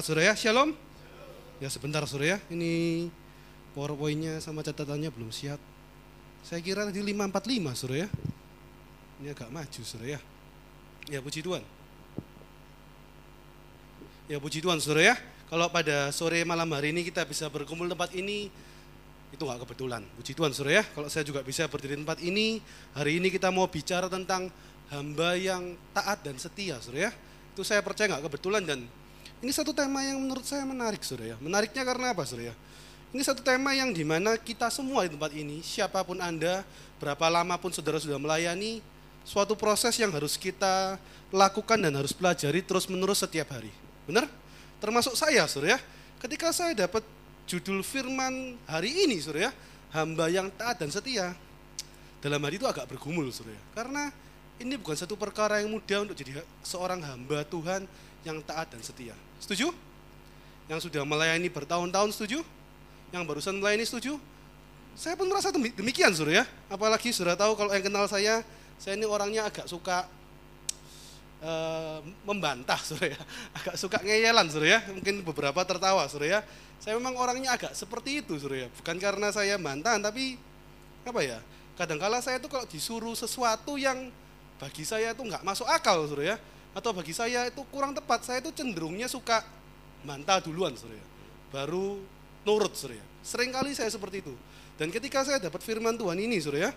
Semangat saudara ya, shalom. Ya sebentar saudara ya, ini powerpointnya sama catatannya belum siap. Saya kira tadi 545 saudara ya. Ini agak maju saudara ya. Ya puji Tuhan. Ya puji Tuhan saudara ya. Kalau pada sore malam hari ini kita bisa berkumpul tempat ini, itu nggak kebetulan. Puji Tuhan saudara ya. Kalau saya juga bisa berdiri di tempat ini, hari ini kita mau bicara tentang hamba yang taat dan setia saudara ya. Itu saya percaya nggak kebetulan dan ini satu tema yang menurut saya menarik saudara ya. Menariknya karena apa saudara ya? Ini satu tema yang di mana kita semua di tempat ini, siapa pun Anda, berapa lama pun saudara sudah melayani, suatu proses yang harus kita lakukan dan harus pelajari terus menerus setiap hari. Benar? Termasuk saya, saudara ya. Ketika saya dapat judul firman hari ini, saudara ya, hamba yang taat dan setia, dalam hari itu agak bergumul, saudara ya. Karena ini bukan satu perkara yang mudah untuk jadi seorang hamba Tuhan yang taat dan setia. Setuju? Yang sudah melayani bertahun-tahun setuju? Yang barusan melayani setuju? Saya pun merasa demikian, saudara ya. Apalagi sudah tahu kalau yang kenal saya, saya ini orangnya agak suka uh, membantah, saudara ya. Agak suka ngeyelan, saudara ya. Mungkin beberapa tertawa, saudara ya. Saya memang orangnya agak seperti itu, saudara ya. Bukan karena saya bantahan, tapi apa ya? Kadangkala saya itu kalau disuruh sesuatu yang bagi saya itu nggak masuk akal, saudara ya. Atau bagi saya itu kurang tepat, saya itu cenderungnya suka bantah duluan, saudara ya. Baru nurut surya. Sering kali saya seperti itu. Dan ketika saya dapat firman Tuhan ini surya,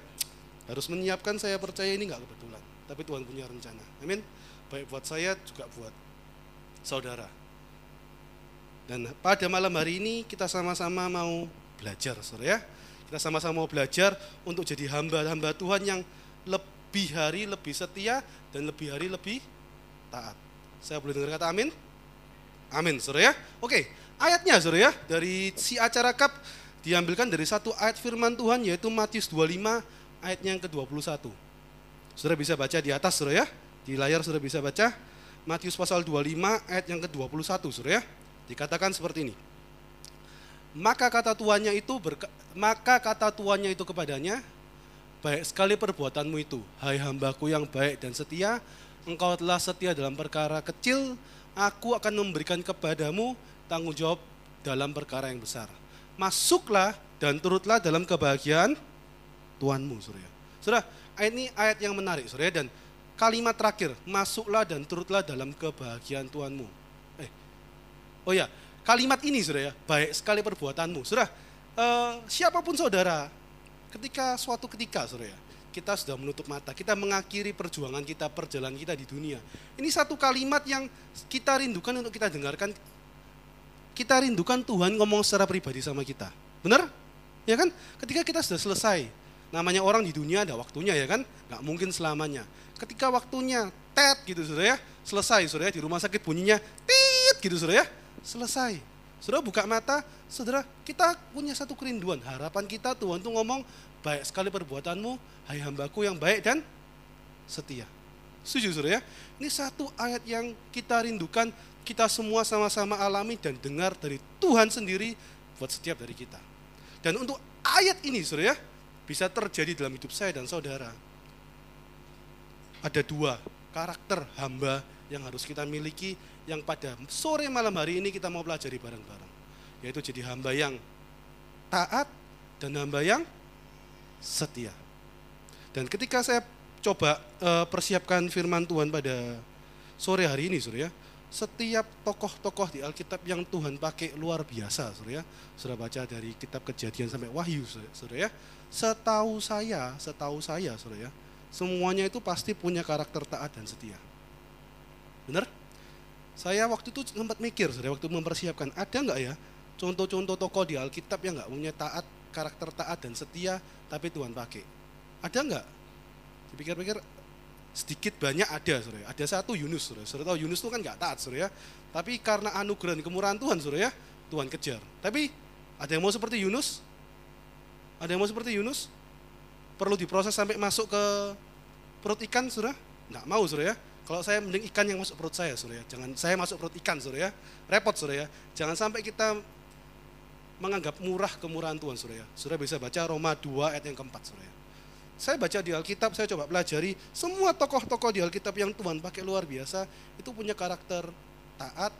harus menyiapkan saya percaya ini nggak kebetulan. Tapi Tuhan punya rencana. Amin. Baik buat saya juga buat saudara. Dan pada malam hari ini kita sama-sama mau belajar surya. Kita sama-sama mau belajar untuk jadi hamba-hamba Tuhan yang lebih hari lebih setia dan lebih hari lebih taat. Saya boleh dengar kata amin? Amin, surya. Oke, ayatnya saudara ya dari si acara cup diambilkan dari satu ayat firman Tuhan yaitu Matius 25 ayatnya yang ke-21. Saudara bisa baca di atas saudara ya. Di layar saudara bisa baca Matius pasal 25 ayat yang ke-21 saudara ya. Dikatakan seperti ini. Maka kata tuannya itu berka, maka kata tuannya itu kepadanya baik sekali perbuatanmu itu hai hambaku yang baik dan setia engkau telah setia dalam perkara kecil aku akan memberikan kepadamu tanggung jawab dalam perkara yang besar. Masuklah dan turutlah dalam kebahagiaan Tuhanmu, Surya. Ayat ini ayat yang menarik, Surya, dan kalimat terakhir, masuklah dan turutlah dalam kebahagiaan Tuhanmu. Eh, oh ya, kalimat ini, Surya, baik sekali perbuatanmu. Saudara, eh, siapa pun saudara, ketika suatu ketika, Surya, kita sudah menutup mata, kita mengakhiri perjuangan kita, perjalanan kita di dunia. Ini satu kalimat yang kita rindukan untuk kita dengarkan kita rindukan Tuhan ngomong secara pribadi sama kita. Benar? Ya kan? Ketika kita sudah selesai, namanya orang di dunia ada waktunya ya kan? Gak mungkin selamanya. Ketika waktunya tet gitu saudara ya, selesai saudara ya, di rumah sakit bunyinya tit gitu saudara ya, selesai. Saudara buka mata, saudara kita punya satu kerinduan, harapan kita Tuhan tuh ngomong baik sekali perbuatanmu, hai hambaku yang baik dan setia. Setuju saudara ya? Ini satu ayat yang kita rindukan kita semua sama-sama alami dan dengar dari Tuhan sendiri buat setiap dari kita. Dan untuk ayat ini, saudara ya, bisa terjadi dalam hidup saya dan saudara. Ada dua karakter hamba yang harus kita miliki yang pada sore malam hari ini kita mau pelajari bareng-bareng. Yaitu jadi hamba yang taat dan hamba yang setia. Dan ketika saya coba uh, persiapkan firman Tuhan pada sore hari ini, saudara ya, setiap tokoh-tokoh di Alkitab yang Tuhan pakai luar biasa, saudara ya. Sudah baca dari kitab kejadian sampai wahyu, saudara ya. Setahu saya, setahu saya, saudara ya, semuanya itu pasti punya karakter taat dan setia. Benar? Saya waktu itu sempat mikir, saudara, waktu mempersiapkan, ada nggak ya contoh-contoh tokoh di Alkitab yang nggak punya taat, karakter taat dan setia, tapi Tuhan pakai? Ada nggak? Dipikir-pikir, sedikit banyak ada saudara. Ada satu Yunus saudara. Saudara tahu Yunus itu kan nggak taat saudara ya. Tapi karena anugerah kemurahan Tuhan saudara ya, Tuhan kejar. Tapi ada yang mau seperti Yunus? Ada yang mau seperti Yunus? Perlu diproses sampai masuk ke perut ikan saudara? Nggak mau saudara ya. Kalau saya mending ikan yang masuk perut saya saudara ya. Jangan saya masuk perut ikan saudara ya. Repot saudara ya. Jangan sampai kita menganggap murah kemurahan Tuhan saudara ya. Saudara bisa baca Roma 2 ayat yang keempat saudara ya. Saya baca di Alkitab, saya coba pelajari semua tokoh-tokoh di Alkitab yang Tuhan pakai luar biasa itu punya karakter taat,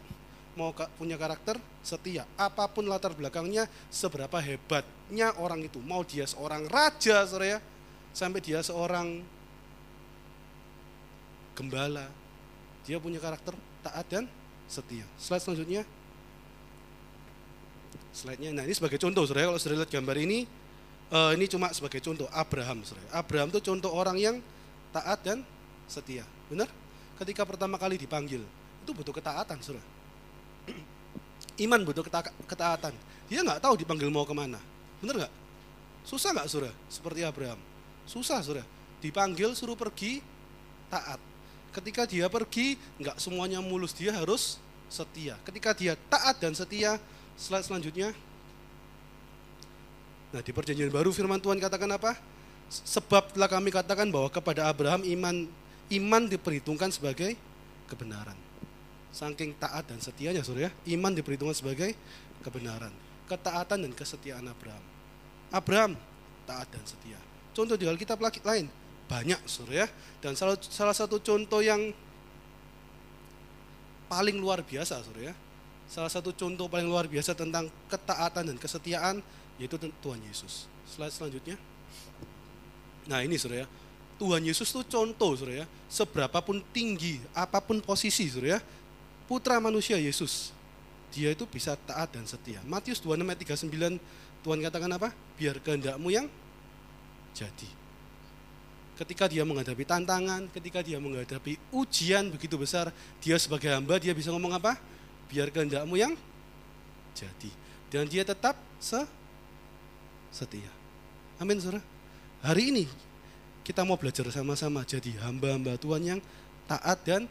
mau punya karakter setia. Apa pun latar belakangnya, seberapa hebatnya orang itu, mau dia seorang raja, saudara ya, sampai dia seorang gembala, dia punya karakter taat dan setia. Slide selanjutnya. Slide-nya, nah ini sebagai contoh, saudara, kalau sudah lihat gambar ini, uh, ini cuma sebagai contoh, Abraham, saudara. Abraham itu contoh orang yang taat dan setia, benar? Ketika pertama kali dipanggil, itu butuh ketaatan, saudara. Iman butuh keta ketaatan. Dia nggak tahu dipanggil mau ke mana, benar nggak? Susah nggak, saudara? Seperti Abraham, susah, saudara. Dipanggil suruh pergi, taat. Ketika dia pergi, nggak semuanya mulus, dia harus setia. Ketika dia taat dan setia, Slide selanjutnya. Nah di perjanjian baru firman Tuhan katakan apa? Sebab telah kami katakan bahwa kepada Abraham iman iman diperhitungkan sebagai kebenaran. Saking taat dan setianya saudara ya, iman diperhitungkan sebagai kebenaran. Ketaatan dan kesetiaan Abraham. Abraham taat dan setia. Contoh di Alkitab lain banyak saudara ya. Dan salah, salah satu contoh yang paling luar biasa saudara ya salah satu contoh paling luar biasa tentang ketaatan dan kesetiaan yaitu Tuhan Yesus. Slide selanjutnya. Nah ini saudara ya, Tuhan Yesus itu contoh saudara ya, seberapapun tinggi, apa pun posisi saudara ya, putra manusia Yesus, dia itu bisa taat dan setia. Matius 26 ayat 39, Tuhan katakan apa? Biar kehendakmu yang jadi. Ketika dia menghadapi tantangan, ketika dia menghadapi ujian begitu besar, dia sebagai hamba, dia bisa ngomong apa? biar kehendakmu yang jadi. Dan dia tetap se setia. Amin, saudara. Hari ini kita mau belajar sama-sama jadi hamba-hamba Tuhan yang taat dan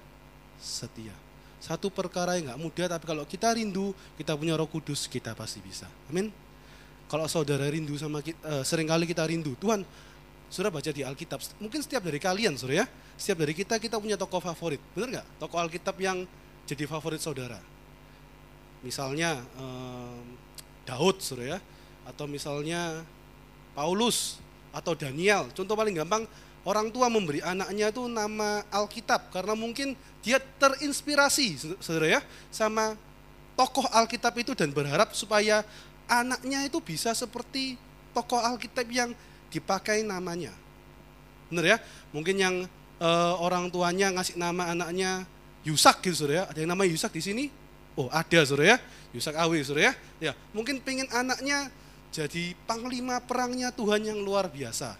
setia. Satu perkara yang nggak mudah, tapi kalau kita rindu, kita punya roh kudus, kita pasti bisa. Amin. Kalau saudara rindu sama kita, uh, sering kali kita rindu, Tuhan, saudara baca di Alkitab, mungkin setiap dari kalian, saudara ya, setiap dari kita, kita punya tokoh favorit. Benar nggak? Tokoh Alkitab yang jadi favorit saudara? Misalnya eh, Daud suruh ya. Atau misalnya Paulus atau Daniel. Contoh paling gampang orang tua memberi anaknya itu nama Alkitab. Karena mungkin dia terinspirasi saudara ya sama tokoh Alkitab itu dan berharap supaya anaknya itu bisa seperti tokoh Alkitab yang dipakai namanya benar ya mungkin yang uh, orang tuanya ngasih nama anaknya Yusak gitu saudara ya ada yang nama Yusak di sini Oh ada saudara ya, Yusak Awi saudara ya. Ya mungkin pengen anaknya jadi panglima perangnya Tuhan yang luar biasa.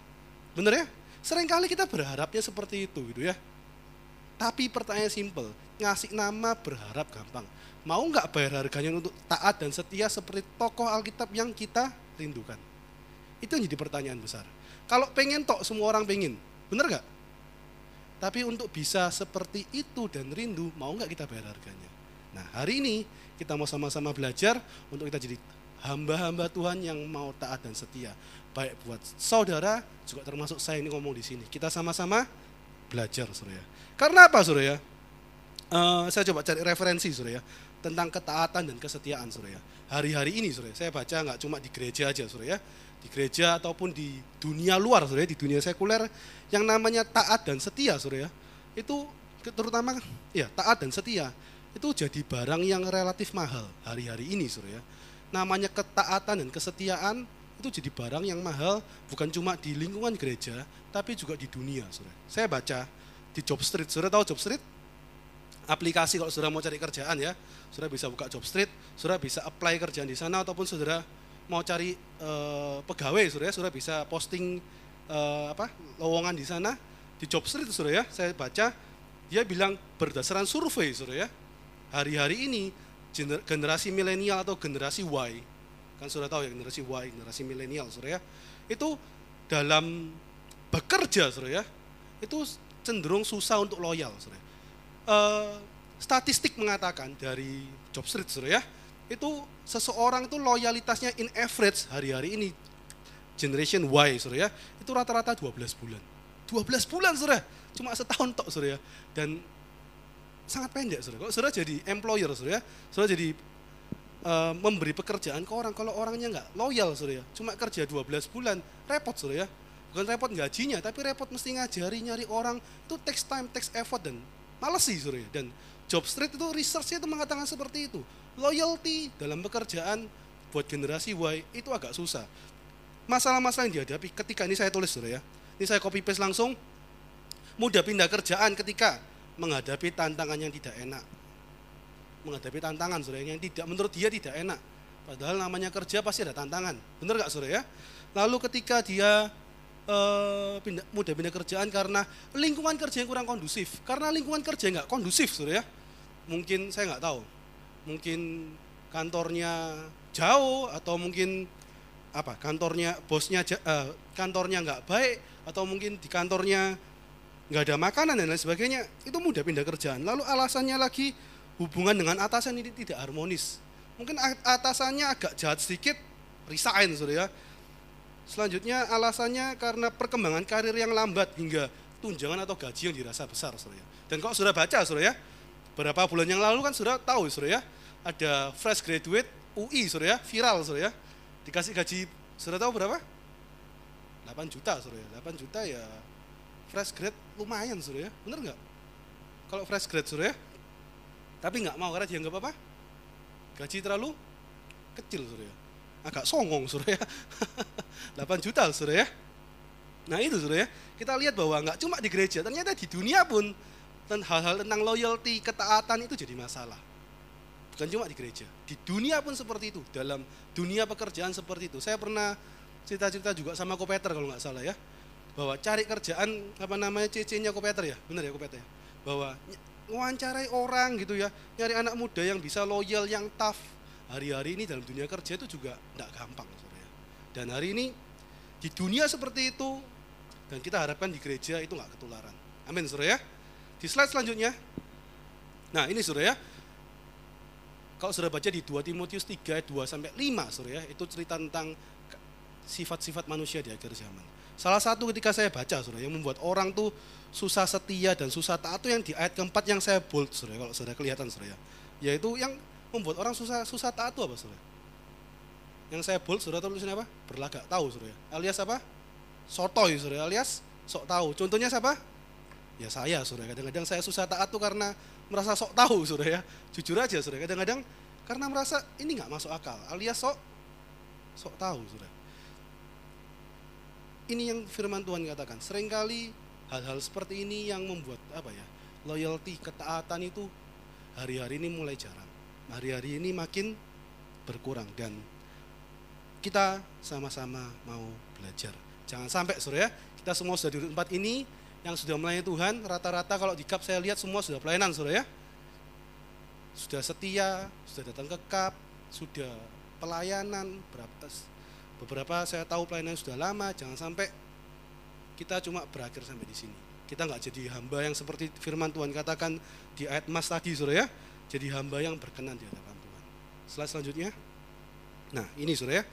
Bener ya? Seringkali kita berharapnya seperti itu gitu ya. Tapi pertanyaan simpel, ngasih nama berharap gampang. Mau nggak bayar harganya untuk taat dan setia seperti tokoh Alkitab yang kita rindukan? Itu yang jadi pertanyaan besar. Kalau pengen tok semua orang pengen, bener nggak? Tapi untuk bisa seperti itu dan rindu, mau nggak kita bayar harganya? Nah hari ini kita mau sama-sama belajar untuk kita jadi hamba-hamba Tuhan yang mau taat dan setia. Baik buat saudara, juga termasuk saya ini ngomong di sini. Kita sama-sama belajar, surya. Karena apa, surya? Uh, saya coba cari referensi, surya, tentang ketaatan dan kesetiaan, surya. Hari-hari ini, surya, saya baca nggak cuma di gereja aja, surya. Di gereja ataupun di dunia luar, surya, di dunia sekuler, yang namanya taat dan setia, surya. Itu terutama, ya taat dan setia itu jadi barang yang relatif mahal hari-hari ini surya. Namanya ketaatan dan kesetiaan itu jadi barang yang mahal bukan cuma di lingkungan gereja tapi juga di dunia surya. Saya baca di Job Street, surya tahu Job Street? Aplikasi kalau saudara mau cari kerjaan ya, saudara bisa buka Job Street, saudara bisa apply kerjaan di sana ataupun saudara mau cari e, pegawai surya, saudara bisa posting e, apa lowongan di sana di Job Street surya ya. Saya baca dia bilang berdasarkan survei surya ya hari-hari ini generasi milenial atau generasi Y, kan sudah tahu ya generasi Y, generasi milenial, saudara ya, itu dalam bekerja, saudara ya, itu cenderung susah untuk loyal, saudara. Uh, statistik mengatakan dari Job Street, saudara ya, itu seseorang itu loyalitasnya in average hari-hari ini generation Y, ya, itu rata-rata 12 bulan. 12 bulan, saudara, cuma setahun tok, ya, dan sangat pendek. Kalau saudara jadi employer saudara, saudara jadi uh, memberi pekerjaan ke orang kalau orangnya nggak loyal saudara, cuma kerja 12 bulan, repot saudara ya. Bukan repot gajinya, tapi repot mesti ngajari nyari orang itu takes time, takes effort dan males sih surya. Dan job street itu researchnya itu mengatakan seperti itu. Loyalty dalam pekerjaan buat generasi Y itu agak susah. Masalah-masalah yang dihadapi ketika ini saya tulis surya. Ini saya copy paste langsung. Mudah pindah kerjaan ketika menghadapi tantangan yang tidak enak. Menghadapi tantangan surya yang tidak menurut dia tidak enak. Padahal namanya kerja pasti ada tantangan. Benar gak surya? Lalu ketika dia uh, pindah, mudah pindah kerjaan karena lingkungan kerja yang kurang kondusif. Karena lingkungan kerja nggak kondusif, sudah ya. Mungkin saya nggak tahu. Mungkin kantornya jauh atau mungkin apa kantornya bosnya uh, kantornya nggak baik atau mungkin di kantornya nggak ada makanan dan lain sebagainya itu mudah pindah kerjaan. Lalu alasannya lagi hubungan dengan atasan ini tidak harmonis. Mungkin atasannya agak jahat sedikit resign sudah ya. Selanjutnya alasannya karena perkembangan karir yang lambat hingga tunjangan atau gaji yang dirasa besar, saudara. Dan kok sudah baca, saudara ya, beberapa bulan yang lalu kan sudah tahu, saudara ya, ada fresh graduate UI, saudara ya, viral, saudara ya, dikasih gaji, sudah tahu berapa? 8 juta, saudara ya, 8 juta ya fresh grade lumayan, saudara ya, bener nggak? Kalau fresh grade, saudara ya, tapi nggak mau karena dianggap apa? Gaji terlalu kecil, saudara ya. Agak songong sudah ya. 8 juta sudah ya. Nah itu sudah ya. Kita lihat bahwa nggak cuma di gereja ternyata di dunia pun hal-hal tentang loyalty ketaatan itu jadi masalah bukan cuma di gereja di dunia pun seperti itu dalam dunia pekerjaan seperti itu saya pernah cerita-cerita juga sama Kopeter kalau nggak salah ya bahwa cari kerjaan apa namanya CC-nya Kopeter ya benar ya Kopeter ya bahwa wawancarai orang gitu ya nyari anak muda yang bisa loyal yang tough hari-hari ini dalam dunia kerja itu juga tidak gampang ya. Dan hari ini di dunia seperti itu dan kita harapkan di gereja itu nggak ketularan. Amin saudara ya. Di slide selanjutnya. Nah ini saudara ya. Kalau sudah baca di 2 Timotius 3 2 sampai 5 saudara ya, itu cerita tentang sifat-sifat manusia di akhir zaman. Salah satu ketika saya baca saudara yang membuat orang tuh susah setia dan susah taat itu yang di ayat keempat yang saya bold saudara kalau sudah kelihatan saudara ya. Yaitu yang membuat orang susah susah taat itu apa saudara? Yang saya bold saudara tulisin apa? Berlagak tahu saudara. Alias apa? Sotoy saudara. Alias sok tahu. Contohnya siapa? Ya saya saudara. Kadang-kadang saya susah taat tuh karena merasa sok tahu saudara ya. Jujur aja saudara. Kadang-kadang karena merasa ini nggak masuk akal. Alias sok sok tahu saudara. Ini yang firman Tuhan katakan. Seringkali hal-hal seperti ini yang membuat apa ya? Loyalty, ketaatan itu hari-hari ini mulai jarang hari-hari ini makin berkurang dan kita sama-sama mau belajar. Jangan sampai saudara ya, kita semua sudah di tempat ini yang sudah melayani Tuhan, rata-rata kalau di KAP saya lihat semua sudah pelayanan saudara ya. Sudah setia, sudah datang ke KAP, sudah pelayanan, beberapa, beberapa saya tahu pelayanan sudah lama, jangan sampai kita cuma berakhir sampai di sini. Kita nggak jadi hamba yang seperti firman Tuhan katakan di ayat mas tadi saudara ya, jadi hamba yang berkenan di hadapan Tuhan. Slide selanjutnya. Nah, ini Saudara ya.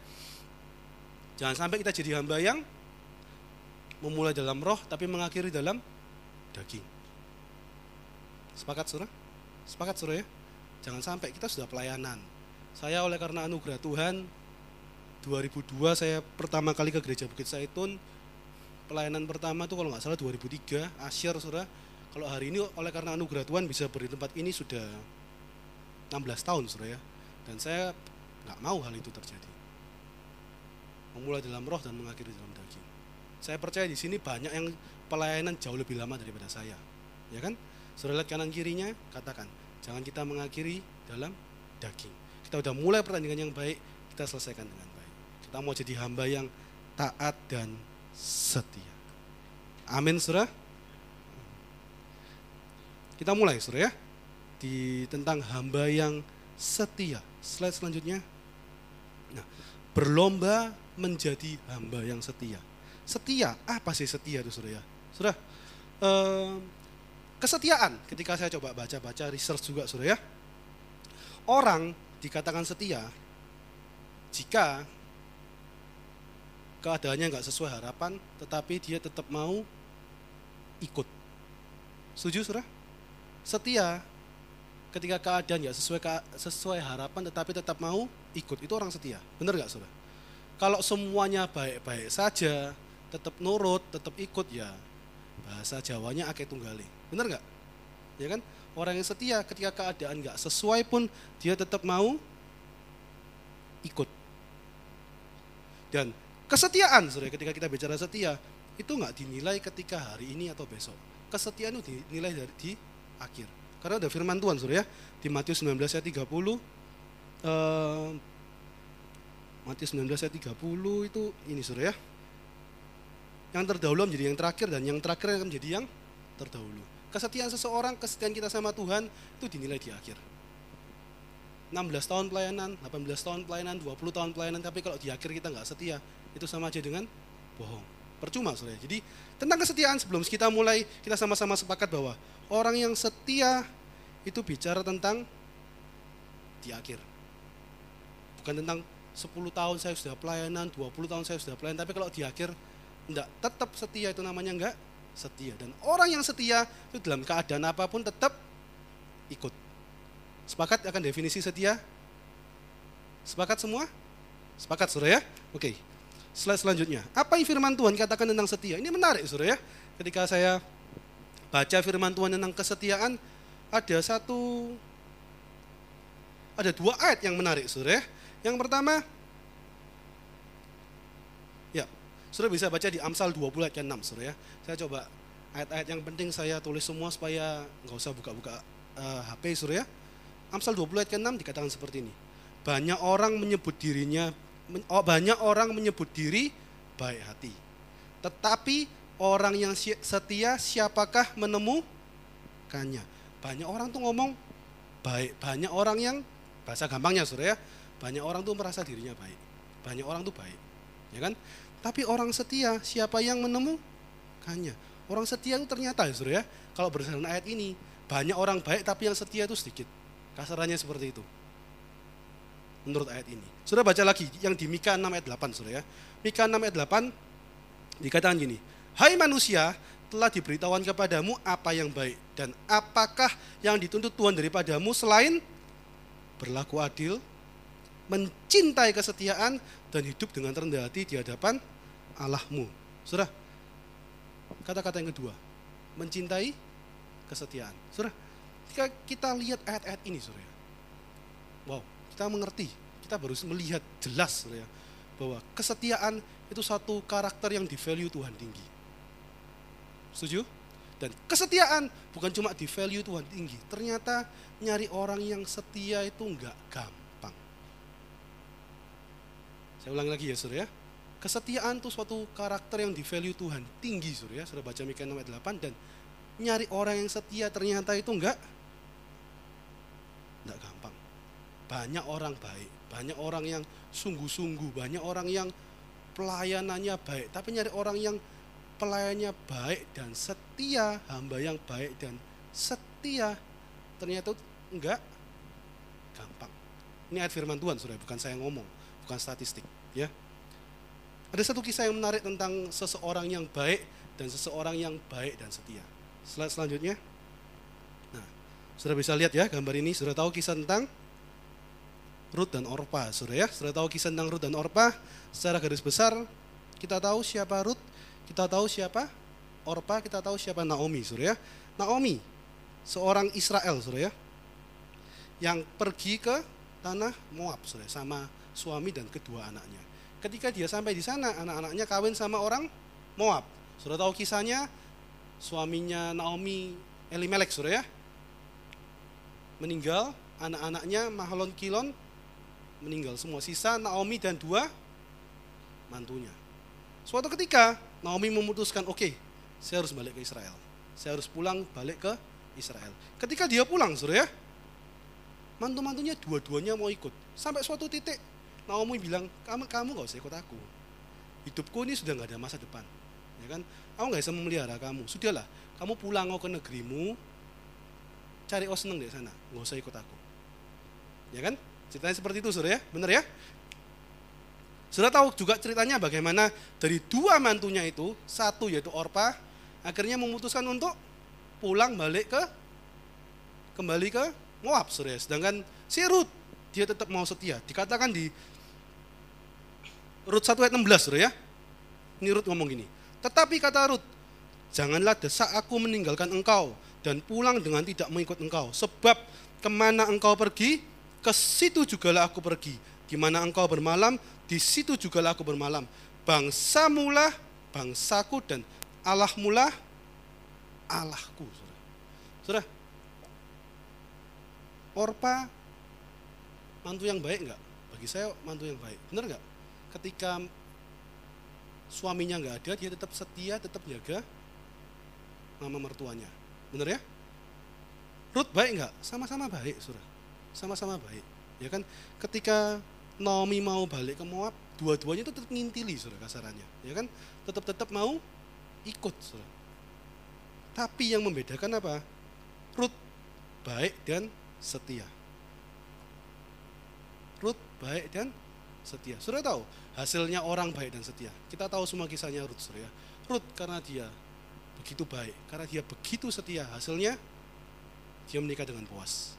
Jangan sampai kita jadi hamba yang memulai dalam roh tapi mengakhiri dalam daging. Sepakat Saudara? Sepakat Saudara ya? Jangan sampai kita sudah pelayanan. Saya oleh karena anugerah Tuhan 2002 saya pertama kali ke gereja Bukit Saitun pelayanan pertama itu kalau nggak salah 2003 Asyir saudara kalau hari ini oleh karena anugerah Tuhan bisa beri tempat ini sudah 16 tahun saudara ya dan saya nggak mau hal itu terjadi memulai dalam roh dan mengakhiri dalam daging saya percaya di sini banyak yang pelayanan jauh lebih lama daripada saya. Ya kan? Saudara lihat kanan kirinya katakan jangan kita mengakhiri dalam daging. Kita udah mulai pertandingan yang baik kita selesaikan dengan baik. Kita mau jadi hamba yang taat dan setia. Amin saudara. Kita mulai saudara ya. Di tentang hamba yang setia. Slide selanjutnya. Nah, berlomba menjadi hamba yang setia. Setia, apa sih setia itu Saudara? Saudara, eh, kesetiaan ketika saya coba baca-baca research juga Saudara ya. Orang dikatakan setia jika keadaannya nggak sesuai harapan, tetapi dia tetap mau ikut. Setuju, saudara? Setia ketika keadaan ya sesuai sesuai harapan tetapi tetap mau ikut itu orang setia benar nggak saudara kalau semuanya baik-baik saja tetap nurut, tetap ikut ya bahasa Jawanya akeh tunggale. Bener nggak? Ya kan? Orang yang setia ketika keadaan nggak sesuai pun dia tetap mau ikut. Dan kesetiaan, saudara, ketika kita bicara setia, itu nggak dinilai ketika hari ini atau besok. Kesetiaan itu dinilai dari di akhir. Karena ada firman Tuhan, ya, di Matius 19 ayat 30, eh, Matius 19 ayat 30 itu ini saudara ya, yang terdahulu menjadi yang terakhir dan yang terakhir akan menjadi yang terdahulu. Kesetiaan seseorang, kesetiaan kita sama Tuhan itu dinilai di akhir. 16 tahun pelayanan, 18 tahun pelayanan, 20 tahun pelayanan, tapi kalau di akhir kita nggak setia, itu sama aja dengan bohong. Percuma saudara. Jadi tentang kesetiaan sebelum kita mulai, kita sama-sama sepakat bahwa orang yang setia itu bicara tentang di akhir. Bukan tentang 10 tahun saya sudah pelayanan, 20 tahun saya sudah pelayanan, tapi kalau di akhir enggak tetap setia itu namanya enggak setia. Dan orang yang setia itu dalam keadaan apa pun tetap ikut. Sepakat akan definisi setia? Sepakat semua? Sepakat saudara ya? Oke slide selanjutnya. Apa yang firman Tuhan katakan tentang setia? Ini menarik saudara ya? Ketika saya baca firman Tuhan tentang kesetiaan ada satu ada dua ayat yang menarik saudara ya? Yang pertama Saudara bisa baca di Amsal 20 ayat 6, Saudara ya. Saya coba ayat-ayat yang penting saya tulis semua supaya nggak usah buka-buka uh, HP, Saudara ya. Amsal 20 ayat 6 dikatakan seperti ini. Banyak orang menyebut dirinya oh, banyak orang menyebut diri baik hati. Tetapi orang yang setia siapakah menemukannya? Banyak orang tuh ngomong baik, banyak orang yang bahasa gampangnya Saudara ya. Banyak orang tuh merasa dirinya baik. Banyak orang tuh baik. Ya kan? Tapi orang setia, siapa yang menemukannya? Orang setia itu ternyata ya saudara ya, kalau berdasarkan ayat ini, banyak orang baik tapi yang setia itu sedikit. Kasarannya seperti itu. Menurut ayat ini. Sudah baca lagi yang di Mika 6 ayat 8 saudara ya. Mika 6 ayat 8 dikatakan gini, Hai manusia, telah diberitahuan kepadamu apa yang baik dan apakah yang dituntut Tuhan daripadamu selain berlaku adil, mencintai kesetiaan dan hidup dengan rendah hati di hadapan Allahmu. Sudah. Kata-kata yang kedua, mencintai kesetiaan. Sudah. Jika kita lihat ayat-ayat ini, Surya. Wow, kita mengerti, kita baru melihat jelas, Surya, bahwa kesetiaan itu satu karakter yang di value Tuhan tinggi. Setuju? Dan kesetiaan bukan cuma di value Tuhan tinggi. Ternyata nyari orang yang setia itu enggak gampang. Saya ulangi lagi ya Surya. Kesetiaan itu suatu karakter yang di value Tuhan tinggi Surya. Sudah baca Mika 6 ayat 8 dan nyari orang yang setia ternyata itu enggak enggak gampang. Banyak orang baik, banyak orang yang sungguh-sungguh, banyak orang yang pelayanannya baik, tapi nyari orang yang pelayannya baik dan setia, hamba yang baik dan setia ternyata enggak gampang. Ini ayat firman Tuhan, Surya, bukan saya ngomong bukan statistik, ya. Ada satu kisah yang menarik tentang seseorang yang baik dan seseorang yang baik dan setia. Slide selanjutnya. Nah, sudah bisa lihat ya gambar ini, sudah tahu kisah tentang Ruth dan Orpa, sudah ya. Sudah tahu kisah tentang Ruth dan Orpa. Secara garis besar, kita tahu siapa Ruth, kita tahu siapa Orpa, kita tahu siapa Naomi, sudah ya. Naomi, seorang Israel, sudah ya. Yang pergi ke tanah Moab, sudah sama suami dan kedua anaknya. Ketika dia sampai di sana, anak-anaknya kawin sama orang Moab. Sudah tahu kisahnya, suaminya Naomi Elimelek, sudah ya? Meninggal, anak-anaknya Mahlon Kilon meninggal semua. Sisa Naomi dan dua mantunya. Suatu ketika Naomi memutuskan, oke, okay, saya harus balik ke Israel. Saya harus pulang balik ke Israel. Ketika dia pulang, sudah ya, mantu-mantunya dua-duanya mau ikut. Sampai suatu titik Naomi bilang, kamu kamu gak usah ikut aku. Hidupku ini sudah nggak ada masa depan. Ya kan? Aku nggak bisa memelihara kamu. Sudahlah, kamu pulang ke negerimu, cari oh seneng di sana, nggak usah ikut aku. Ya kan? Ceritanya seperti itu, sudah ya? Bener ya? Sudah tahu juga ceritanya bagaimana dari dua mantunya itu, satu yaitu Orpa, akhirnya memutuskan untuk pulang balik ke kembali ke Moab, sudah. Sedangkan si Ruth dia tetap mau setia. Dikatakan di Rut 1 ayat 16 sudah ya. Ini Rut ngomong gini. Tetapi kata Rut, janganlah desak aku meninggalkan engkau dan pulang dengan tidak mengikut engkau. Sebab ke mana engkau pergi, ke situ jugalah aku pergi. Di mana engkau bermalam, di situ jugalah aku bermalam. Bangsa mula, bangsaku dan Allah mula, Allahku. Saudara, Orpa mantu yang baik enggak? Bagi saya mantu yang baik. Benar enggak? Ketika suaminya enggak ada, dia tetap setia, tetap jaga mama mertuanya. Benar ya? Ruth baik enggak? Sama-sama baik, Surah. Sama-sama baik. Ya kan? Ketika Naomi mau balik ke Moab, dua-duanya itu tetap ngintili, Surah kasarannya. Ya kan? Tetap-tetap mau ikut, Surah. Tapi yang membedakan apa? Ruth baik dan setia. Ruth baik dan setia. Sudah tahu hasilnya orang baik dan setia. Kita tahu semua kisahnya Ruth, ya. Ruth karena dia begitu baik, karena dia begitu setia, hasilnya dia menikah dengan Boas.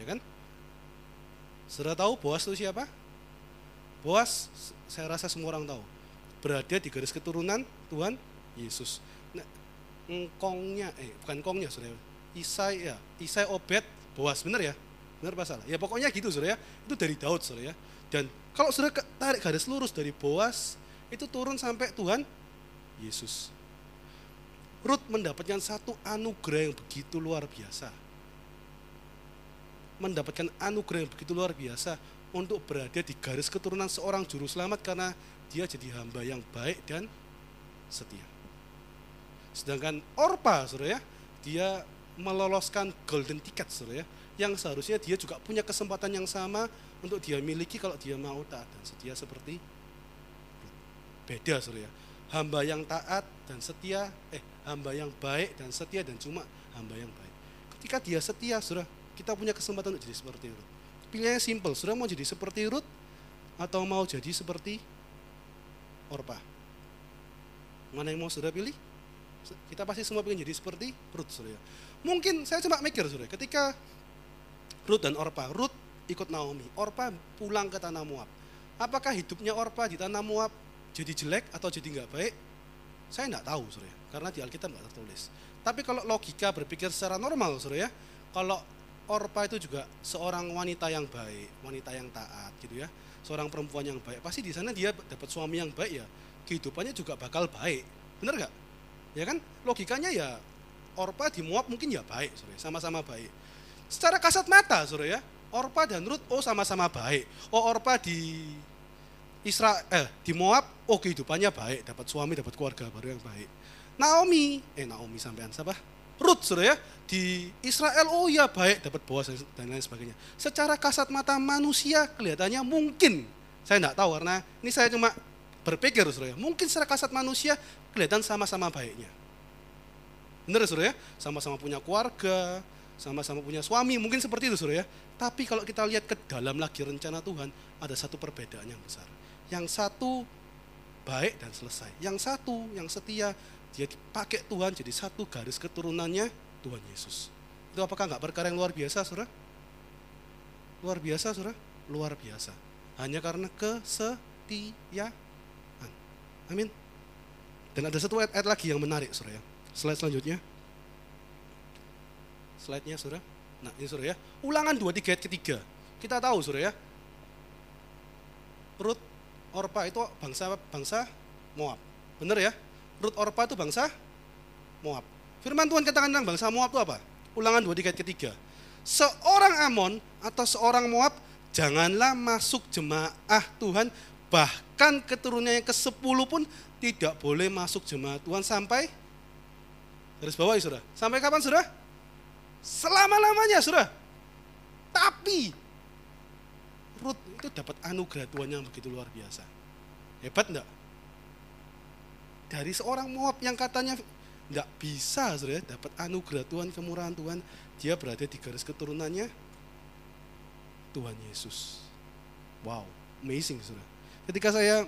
Ya kan? Sudah tahu Boas itu siapa? Boas, saya rasa semua orang tahu. Berada di garis keturunan Tuhan Yesus. Nah, engkongnya, eh bukan kongnya, saudara Isai ya, Isai Obed, Boas, benar ya? Benar apa salah? Ya pokoknya gitu saudara ya. Itu dari Daud saudara ya. Dan kalau sudah tarik garis lurus dari Boas, itu turun sampai Tuhan Yesus. Ruth mendapatkan satu anugerah yang begitu luar biasa. Mendapatkan anugerah yang begitu luar biasa untuk berada di garis keturunan seorang juru selamat karena dia jadi hamba yang baik dan setia. Sedangkan Orpa, saudara ya, dia meloloskan golden ticket saudara ya, yang seharusnya dia juga punya kesempatan yang sama untuk dia miliki kalau dia mau taat dan setia seperti beda saudara ya. Hamba yang taat dan setia, eh hamba yang baik dan setia dan cuma hamba yang baik. Ketika dia setia, saudara, kita punya kesempatan untuk jadi seperti Ruth. Pilihannya simple, saudara mau jadi seperti Ruth atau mau jadi seperti Orpa? Mana yang mau saudara pilih? Kita pasti semua ingin jadi seperti Ruth, saudara. Mungkin saya cuma mikir, saudara, ketika Ruth dan Orpa, Ruth ikut Naomi, Orpa pulang ke tanah Moab. Apakah hidupnya Orpa di tanah Moab jadi jelek atau jadi nggak baik? Saya nggak tahu, saudara, karena di Alkitab nggak tertulis. Tapi kalau logika berpikir secara normal, saudara ya, kalau Orpa itu juga seorang wanita yang baik, wanita yang taat, gitu ya, seorang perempuan yang baik. Pasti di sana dia dapat suami yang baik ya, kehidupannya juga bakal baik, benar nggak? Ya kan? Logikanya ya Orpa di Moab mungkin ya baik, sore, sama-sama baik. Secara kasat mata, sore ya, Orpa dan Ruth oh sama-sama baik. Oh Orpa di Israel eh, di Moab oh kehidupannya baik, dapat suami, dapat keluarga baru yang baik. Naomi, eh Naomi sampean siapa? Ruth sudah ya di Israel oh ya baik dapat Boas dan lain sebagainya. Secara kasat mata manusia kelihatannya mungkin saya tidak tahu karena ini saya cuma berpikir saudara ya. Mungkin secara kasat manusia kelihatan sama-sama baiknya. Benar saudara ya? Sama-sama punya keluarga, sama-sama punya suami, mungkin seperti itu saudara ya. Tapi kalau kita lihat ke dalam lagi rencana Tuhan, ada satu perbedaan yang besar. Yang satu baik dan selesai. Yang satu yang setia, dia dipakai Tuhan jadi satu garis keturunannya Tuhan Yesus. Itu apakah nggak perkara yang luar biasa saudara? Luar biasa saudara? Luar biasa. Hanya karena kesetiaan. Amin. Dan ada satu ayat, ayat lagi yang menarik, saudara ya. Slide selanjutnya. Slide-nya, saudara. Nah, ini saudara ya. Ulangan 23 ayat ketiga. Kita tahu, saudara ya. Ruth Orpa itu bangsa bangsa Moab. Benar ya? Ruth Orpa itu bangsa Moab. Firman Tuhan katakan tentang bangsa Moab itu apa? Ulangan 23 ayat ketiga. Seorang Amon atau seorang Moab janganlah masuk jemaah Tuhan bahkan keturunannya yang ke-10 pun tidak boleh masuk jemaat Tuhan sampai garis bawah ya sudah. Sampai kapan sudah? Selama-lamanya sudah. Tapi Ruth itu dapat anugerah Tuhan yang begitu luar biasa. Hebat enggak? Dari seorang Moab yang katanya enggak bisa sudah dapat anugerah Tuhan, kemurahan Tuhan, dia berada di garis keturunannya Tuhan Yesus. Wow, amazing sudah. Ketika saya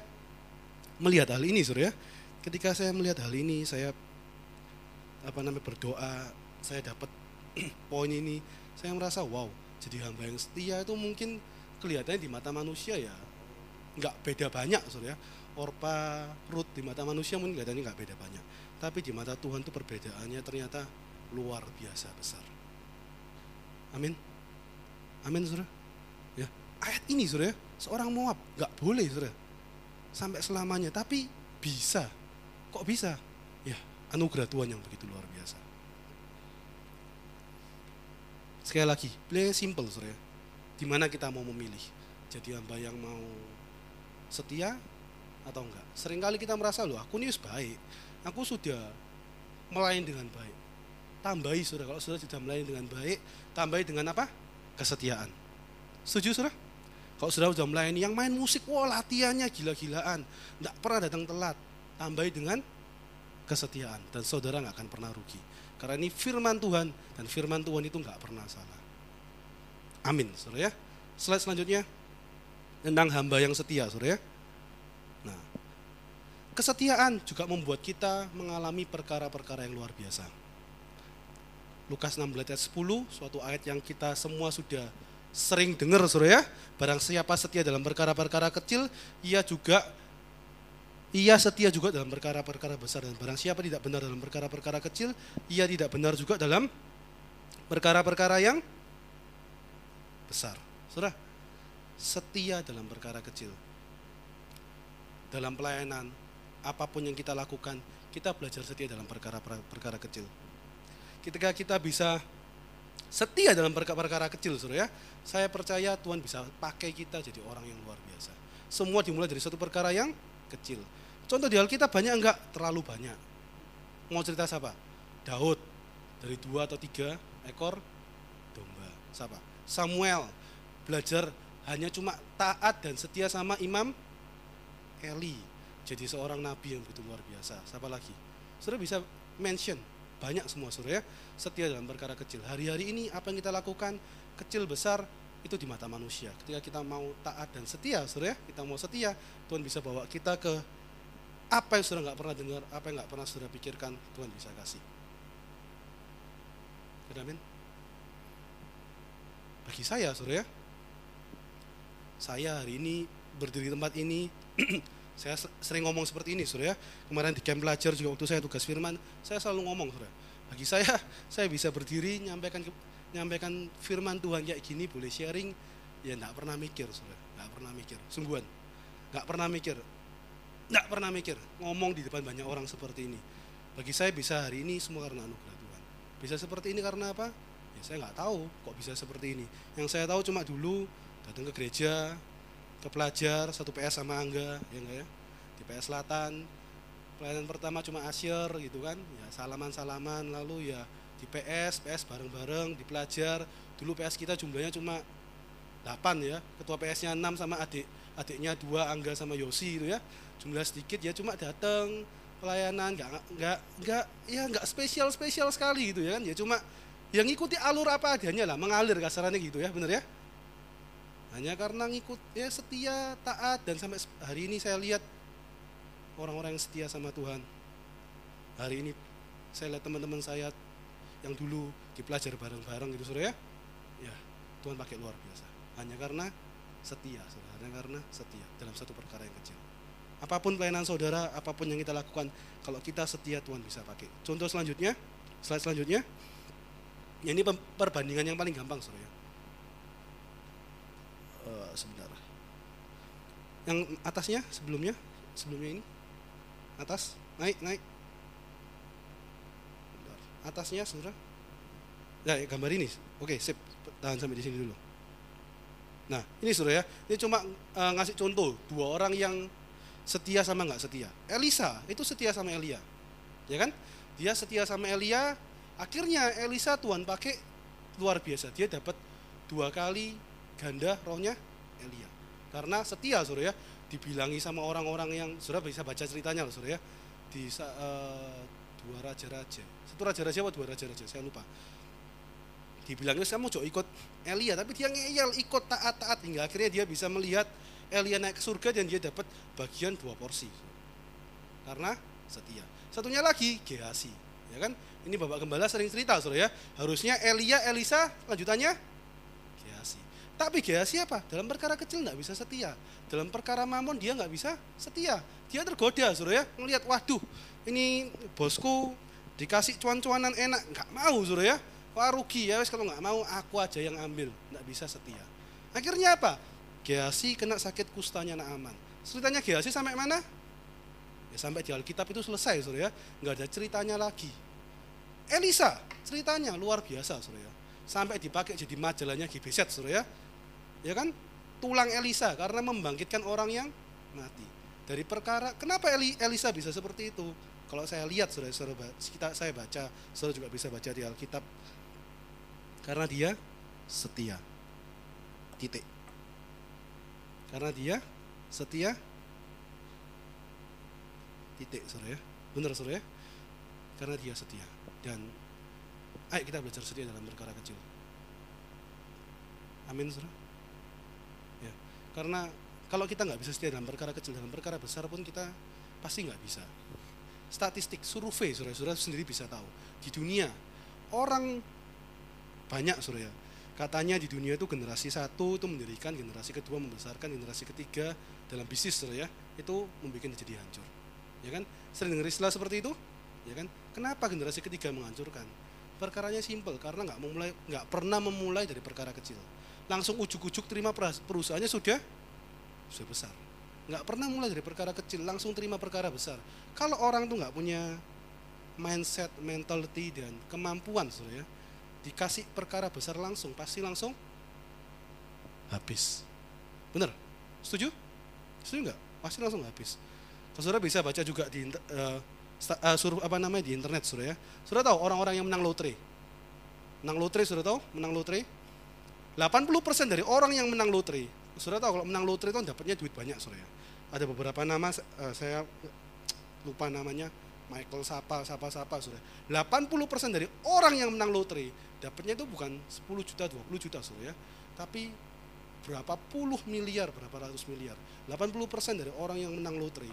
melihat hal ini, Saudara ya. Ketika saya melihat hal ini, saya apa namanya berdoa, saya dapat poin ini, saya merasa wow, jadi hamba yang setia itu mungkin kelihatannya di mata manusia ya nggak beda banyak, Saudara ya. Orpa, Ruth di mata manusia mungkin kelihatannya nggak beda banyak. Tapi di mata Tuhan itu perbedaannya ternyata luar biasa besar. Amin. Amin, saudara. Ya, ayat ini, saudara, seorang Moab nggak boleh, saudara, sampai selamanya. Tapi bisa. Kok bisa? Ya, anugerah Tuhan yang begitu luar biasa. Sekali lagi, play simple, saudara. Di mana kita mau memilih? Jadi hamba yang mau setia atau enggak? Seringkali kita merasa loh, aku ini baik, aku sudah melayani dengan baik. Tambahi saudara, kalau sudah sudah melayani dengan baik, tambahi dengan apa? Kesetiaan. Setuju saudara? Kalau sudah sudah melayani yang main musik, wah latihannya gila-gilaan, enggak pernah datang telat. Tambahi dengan kesetiaan dan saudara nggak akan pernah rugi. Karena ini firman Tuhan dan firman Tuhan itu nggak pernah salah. Amin, saudara ya. Slide selanjutnya tentang hamba yang setia, saudara ya. Nah, kesetiaan juga membuat kita mengalami perkara-perkara yang luar biasa. Lukas 16 ayat 10, suatu ayat yang kita semua sudah sering dengar, saudara ya. Barang siapa setia dalam perkara-perkara kecil, ia juga ia setia juga dalam perkara-perkara besar dan barang siapa tidak benar dalam perkara-perkara kecil, ia tidak benar juga dalam perkara-perkara yang besar. Saudara, setia dalam perkara kecil. Dalam pelayanan, apa pun yang kita lakukan, kita belajar setia dalam perkara-perkara kecil. Ketika kita bisa setia dalam perkara-perkara kecil, saudara ya, saya percaya Tuhan bisa pakai kita jadi orang yang luar biasa. Semua dimulai dari satu perkara yang kecil. Contoh di Alkitab banyak enggak? Terlalu banyak. Mau cerita siapa? Daud dari dua atau tiga ekor domba. Siapa? Samuel belajar hanya cuma taat dan setia sama Imam Eli. Jadi seorang nabi yang begitu luar biasa. Siapa lagi? Saudara bisa mention banyak semua saudara ya. Setia dalam perkara kecil. Hari-hari ini apa yang kita lakukan kecil besar itu di mata manusia. Ketika kita mau taat dan setia, saudara kita mau setia, Tuhan bisa bawa kita ke apa yang sudah nggak pernah dengar, apa yang nggak pernah sudah pikirkan, Tuhan bisa kasih. Amin. Bagi saya, saudara ya, saya hari ini berdiri di tempat ini, saya sering ngomong seperti ini, saudara. Kemarin di camp pelajar juga waktu saya tugas firman, saya selalu ngomong, saudara. Bagi saya, saya bisa berdiri nyampaikan nyampaikan firman Tuhan kayak gini, boleh sharing, ya nggak pernah mikir, saudara. Nggak pernah mikir, sungguhan. Nggak pernah mikir, nggak pernah mikir ngomong di depan banyak orang seperti ini. Bagi saya bisa hari ini semua karena anugerah Tuhan. Bisa seperti ini karena apa? Ya saya nggak tahu kok bisa seperti ini. Yang saya tahu cuma dulu datang ke gereja, ke pelajar, satu PS sama Angga, ya enggak ya? Di PS Selatan, pelayanan pertama cuma asyir gitu kan, ya salaman-salaman, lalu ya di PS, PS bareng-bareng, di pelajar, dulu PS kita jumlahnya cuma 8 ya, ketua PS-nya 6 sama adik, adiknya dua Angga sama Yosi itu ya, jumlah sedikit ya cuma datang pelayanan nggak nggak nggak ya nggak spesial spesial sekali gitu ya kan. Ya cuma yang ngikuti alur apa adanya lah mengalir kasarannya gitu ya bener ya? Hanya karena ngikut ya setia, taat dan sampai hari ini saya lihat orang-orang yang setia sama Tuhan. Hari ini saya lihat teman-teman saya yang dulu dipelajari bareng-bareng gitu Saudara ya. Ya, Tuhan pakai luar biasa. Hanya karena setia, Saudara. Hanya karena setia dalam satu perkara yang kecil. Apa pun pelayanan saudara, apa pun yang kita lakukan, kalau kita setia Tuhan bisa pakai. Contoh selanjutnya, slide selanjutnya. Ya ini perbandingan yang paling gampang, saudara. Uh, sebentar. Yang atasnya sebelumnya, sebelumnya ini atas naik naik. Atasnya saudara. Ya, ya, gambar ini. Oke, sip. Tahan sampai di sini dulu. Nah, ini saudara ya. Ini cuma uh, ngasih contoh dua orang yang setia sama nggak setia. Elisa itu setia sama Elia, ya kan? Dia setia sama Elia. Akhirnya Elisa Tuhan pakai luar biasa. Dia dapat dua kali ganda rohnya Elia. Karena setia Surya dibilangi sama orang-orang yang Surya bisa baca ceritanya loh Surya di uh, dua raja-raja. Satu raja-raja apa dua raja-raja? Saya lupa. Dibilangnya kamu coba ikut Elia, tapi dia ngeyel ikut taat-taat hingga akhirnya dia bisa melihat Elia naik ke surga dan dia dapat bagian dua porsi. Karena setia. Satunya lagi Gehasi, ya kan? Ini Bapak Gembala sering cerita, Saudara ya. Harusnya Elia, Elisa, lanjutannya Tapi Gehazi apa? Dalam perkara kecil nggak bisa setia. Dalam perkara mamon dia nggak bisa setia. Dia tergoda, suruh ya. Ngelihat, waduh, ini bosku dikasih cuan-cuanan enak, nggak mau, suruh ya. Wah rugi ya, wes kalau nggak mau aku aja yang ambil, nggak bisa setia. Akhirnya apa? Gehazi kena sakit kustanya Naaman. Ceritanya Gehazi sampai mana? Ya sampai di Alkitab itu selesai, suruh ya. Nggak ada ceritanya lagi. Elisa, ceritanya luar biasa, suruh ya. Sampai dipakai jadi majalahnya Gibeset, suruh ya ya kan? Tulang Elisa karena membangkitkan orang yang mati. Dari perkara kenapa Eli, Elisa bisa seperti itu? Kalau saya lihat saudara, saudara kita saya baca, saudara juga bisa baca di Alkitab. Karena dia setia. Titik. Karena dia setia. Titik, saudara ya. Benar, saudara ya. Karena dia setia. Dan ayo kita belajar setia dalam perkara kecil. Amin, saudara. Karena kalau kita nggak bisa setia dalam perkara kecil, dalam perkara besar pun kita pasti nggak bisa. Statistik, survei, saudara-saudara sendiri bisa tahu. Di dunia, orang banyak, saudara. Katanya di dunia itu generasi satu itu mendirikan, generasi kedua membesarkan, generasi ketiga dalam bisnis, saudara ya, itu membuat jadi hancur. Ya kan? Sering dengar istilah seperti itu? Ya kan? Kenapa generasi ketiga menghancurkan? Perkaranya simpel, karena nggak memulai, nggak pernah memulai dari perkara kecil langsung ujuk-ujuk terima perusahaannya sudah sudah besar. Nggak pernah mulai dari perkara kecil, langsung terima perkara besar. Kalau orang tuh nggak punya mindset, mentality dan kemampuan, ya, dikasih perkara besar langsung, pasti langsung habis. Bener? Setuju? Setuju nggak? Pasti langsung habis. Saudara bisa baca juga di uh, uh, suruh apa namanya di internet, saudara ya. Saudara tahu orang-orang yang menang lotre? Menang lotre, saudara tahu? Menang lotre? 80% dari orang yang menang lotre, sudah tahu kalau menang lotre itu dapatnya duit banyak, saudara. Ya. Ada beberapa nama uh, saya lupa namanya, Michael Sapa, Sapa, Sapa, saudara. 80% dari orang yang menang lotre dapatnya itu bukan 10 juta, 20 juta, saudara ya. Tapi berapa puluh miliar, berapa ratus miliar. 80% dari orang yang menang lotre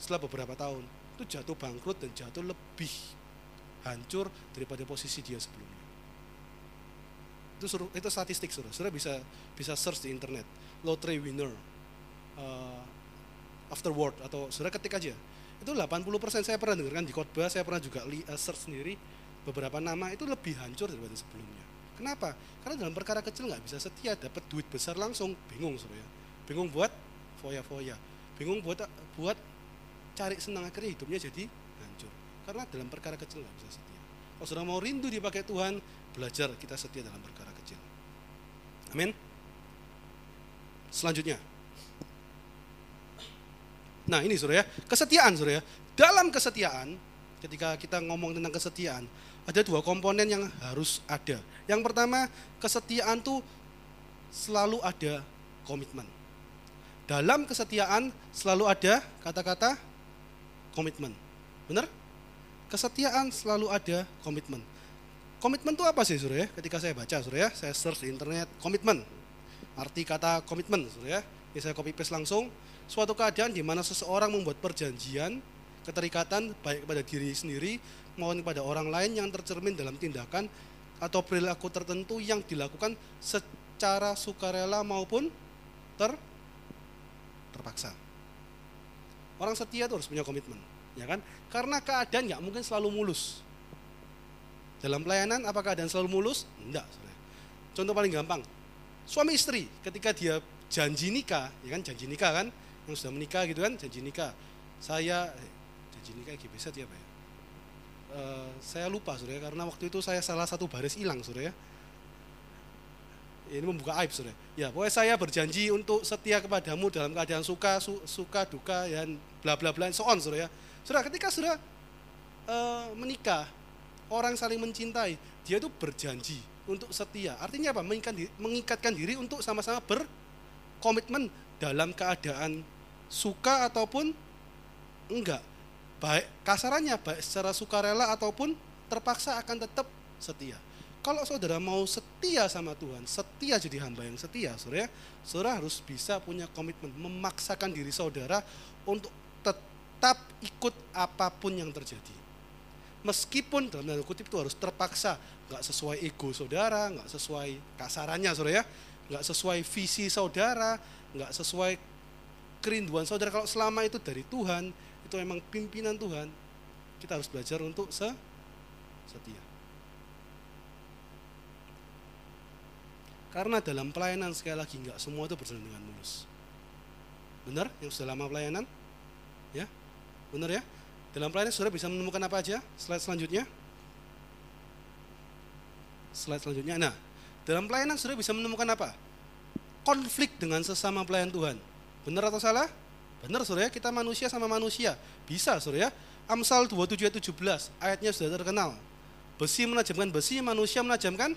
setelah beberapa tahun itu jatuh bangkrut dan jatuh lebih hancur daripada posisi dia sebelumnya itu suruh itu statistik suruh. Sudah bisa bisa search di internet. Lottery winner uh, afterward atau sudah ketik aja. Itu 80% saya pernah dengarkan di khotbah saya pernah juga li, uh, search sendiri beberapa nama. Itu lebih hancur daripada sebelumnya. Kenapa? Karena dalam perkara kecil nggak bisa setia dapat duit besar langsung bingung suruh ya. Bingung buat foya-foya. Bingung buat buat cari senang akhirnya hidupnya jadi hancur. Karena dalam perkara kecil nggak bisa setia. Kalau sudah mau rindu dipakai Tuhan belajar kita setia dalam perkara. Amin. Selanjutnya. Nah ini surya, kesetiaan surya. Dalam kesetiaan, ketika kita ngomong tentang kesetiaan, ada dua komponen yang harus ada. Yang pertama, kesetiaan tuh selalu ada komitmen. Dalam kesetiaan selalu ada kata-kata komitmen. Benar? Kesetiaan selalu ada komitmen. Komitmen itu apa sih Surya? Ketika saya baca Surya, saya search di internet komitmen. Arti kata komitmen Surya. Ini saya copy paste langsung. Suatu keadaan di mana seseorang membuat perjanjian, keterikatan baik kepada diri sendiri maupun kepada orang lain yang tercermin dalam tindakan atau perilaku tertentu yang dilakukan secara sukarela maupun ter terpaksa. Orang setia itu harus punya komitmen, ya kan? Karena keadaan nggak mungkin selalu mulus. Dalam pelayanan apakah keadaan selalu mulus? Enggak. Contoh paling gampang, suami istri ketika dia janji nikah, ya kan janji nikah kan, yang sudah menikah gitu kan, janji nikah. Saya eh, janji nikah GBZ ya Pak ya. Uh, saya lupa sudah karena waktu itu saya salah satu baris hilang sudah ya. Ini membuka aib sudah. Ya, pokoknya saya berjanji untuk setia kepadamu dalam keadaan suka, su, suka, duka, dan bla bla bla, so on sudah ya. Sudah ketika sudah uh, menikah, orang saling mencintai, dia itu berjanji untuk setia. Artinya apa? Mengikatkan diri, mengikatkan diri untuk sama-sama berkomitmen dalam keadaan suka ataupun enggak. Baik kasarannya baik secara sukarela ataupun terpaksa akan tetap setia. Kalau saudara mau setia sama Tuhan, setia jadi hamba yang setia, saudara, saudara harus bisa punya komitmen, memaksakan diri saudara untuk tetap ikut apa pun yang terjadi meskipun dalam tanda kutip itu harus terpaksa nggak sesuai ego saudara nggak sesuai kasarannya saudara ya nggak sesuai visi saudara, nggak sesuai kerinduan saudara. Kalau selama itu dari Tuhan, itu memang pimpinan Tuhan, kita harus belajar untuk se setia. Karena dalam pelayanan sekali lagi nggak semua itu berjalan dengan mulus. Benar? Yang sudah lama pelayanan? Ya? Benar ya? Dalam pelayanan sudah bisa menemukan apa aja? Slide selanjutnya. Slide selanjutnya. Nah, dalam pelayanan sudah bisa menemukan apa? Konflik dengan sesama pelayan Tuhan. Benar atau salah? Benar saudara, kita manusia sama manusia. Bisa saudara. Amsal 27 ayat 17, ayatnya sudah terkenal. Besi menajamkan besi, manusia menajamkan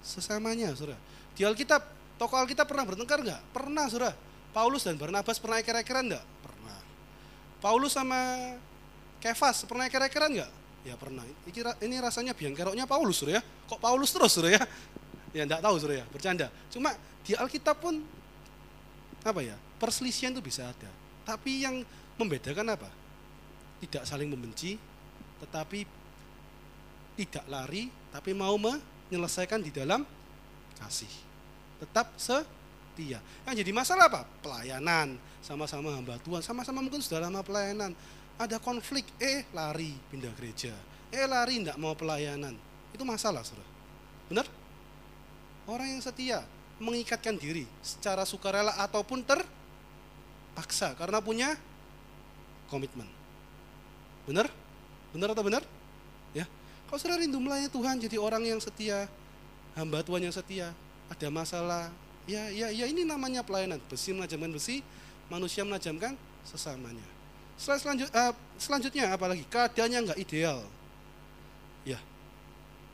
sesamanya, saudara. Di Alkitab, tokoh Alkitab pernah bertengkar enggak? Pernah, saudara. Paulus dan Barnabas pernah eker-ekeran enggak? Paulus sama Kefas pernah eker-ekeran enggak? Ya pernah. Ini rasanya biang keroknya Paulus, saudara ya. Kok Paulus terus, saudara ya? Ya enggak tahu, saudara ya. Bercanda. Cuma di Alkitab pun apa ya? Perselisihan itu bisa ada. Tapi yang membedakan apa? Tidak saling membenci, tetapi tidak lari, tapi mau me menyelesaikan di dalam kasih. Tetap setia. Yang jadi masalah apa? Pelayanan, sama-sama hamba Tuhan, sama-sama mungkin sudah lama pelayanan. Ada konflik, eh lari pindah gereja, eh lari tidak mau pelayanan. Itu masalah, saudara. Benar? Orang yang setia mengikatkan diri secara sukarela ataupun terpaksa karena punya komitmen. Benar? Benar atau benar? Ya. Kalau sudah rindu melayani Tuhan jadi orang yang setia, hamba Tuhan yang setia, ada masalah, ya ya ya ini namanya pelayanan. Besi menajamkan besi, manusia menajamkan sesamanya. Setelah selanjut, uh, selanjutnya apalagi keadaannya nggak ideal. Ya,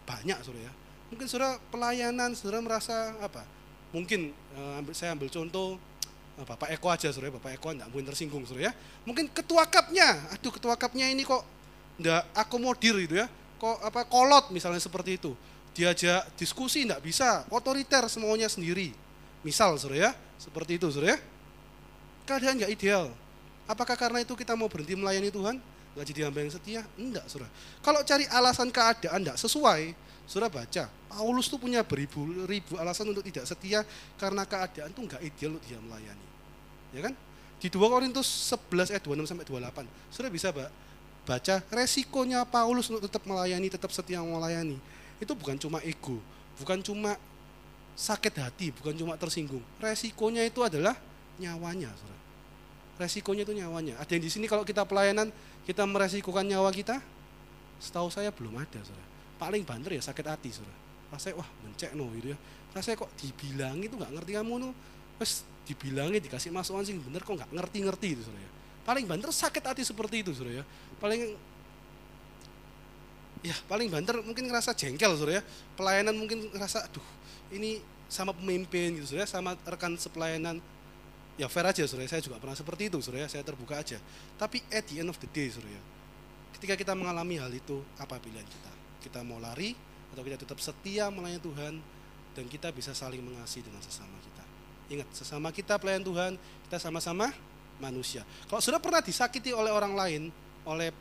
banyak sudah ya. Mungkin sudah pelayanan, sudah merasa apa? Mungkin uh, saya ambil contoh uh, Bapak Eko aja sudah Bapak Eko enggak mungkin tersinggung sudah ya. Mungkin ketua kapnya, aduh ketua kapnya ini kok enggak akomodir gitu ya kok apa kolot misalnya seperti itu diajak diskusi tidak bisa otoriter semuanya sendiri misal saudara ya. Seperti itu saudara ya. Keadaan nggak ideal. Apakah karena itu kita mau berhenti melayani Tuhan? Nggak jadi hamba yang setia? Enggak saudara kalau cari alasan keadaan enggak sesuai saudara baca. Paulus tuh punya beribu-ribu alasan untuk tidak setia karena keadaan tuh nggak ideal untuk dia melayani. Ya kan? Di 2 Korintus 11 ayat 26 sampai 28 saudara bisa baca resikonya Paulus untuk tetap melayani, tetap setia melayani. Itu bukan cuma ego, bukan cuma sakit hati, bukan cuma tersinggung. Resikonya itu adalah nyawanya, saudara. Resikonya itu nyawanya. Ada yang di sini kalau kita pelayanan, kita meresikokan nyawa kita? Setahu saya belum ada, saudara. Paling banter ya sakit hati, saudara. Rasanya wah mencek no gitu ya. Rasanya kok dibilang itu nggak ngerti kamu no. Terus dibilangin dikasih masukan sih bener kok nggak ngerti-ngerti itu, saudara ya paling banter sakit hati seperti itu saudara ya paling ya paling banter mungkin ngerasa jengkel saudara ya pelayanan mungkin ngerasa aduh ini sama pemimpin gitu saudara sama rekan sepelayanan. Ya fair aja saudara saya juga pernah seperti itu saudara saya terbuka aja. Tapi at the end of the day saudara ya ketika kita mengalami hal itu apa pilihan kita? Kita mau lari atau kita tetap setia melayani Tuhan dan kita bisa saling mengasihi dengan sesama kita? Ingat sesama kita pelayan Tuhan kita sama-sama manusia. Kalau sudah pernah disakiti oleh orang lain, oleh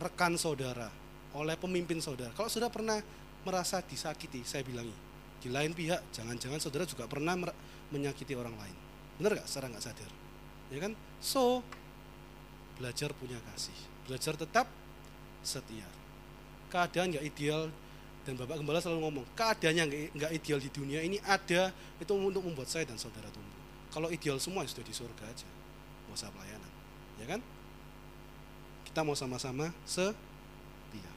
rekan saudara, oleh pemimpin saudara, kalau sudah pernah merasa disakiti, saya bilangi, di lain pihak jangan-jangan saudara juga pernah menyakiti orang lain. Benar gak? Secara nggak sadar. Ya kan? So, belajar punya kasih. Belajar tetap setia. Keadaan nggak ideal dan Bapak Gembala selalu ngomong, keadaannya nggak ideal di dunia ini ada itu untuk membuat saya dan saudara tumbuh. Kalau ideal semua ya sudah di surga aja. Mau usah pelayanan. Ya kan? Kita mau sama-sama setia.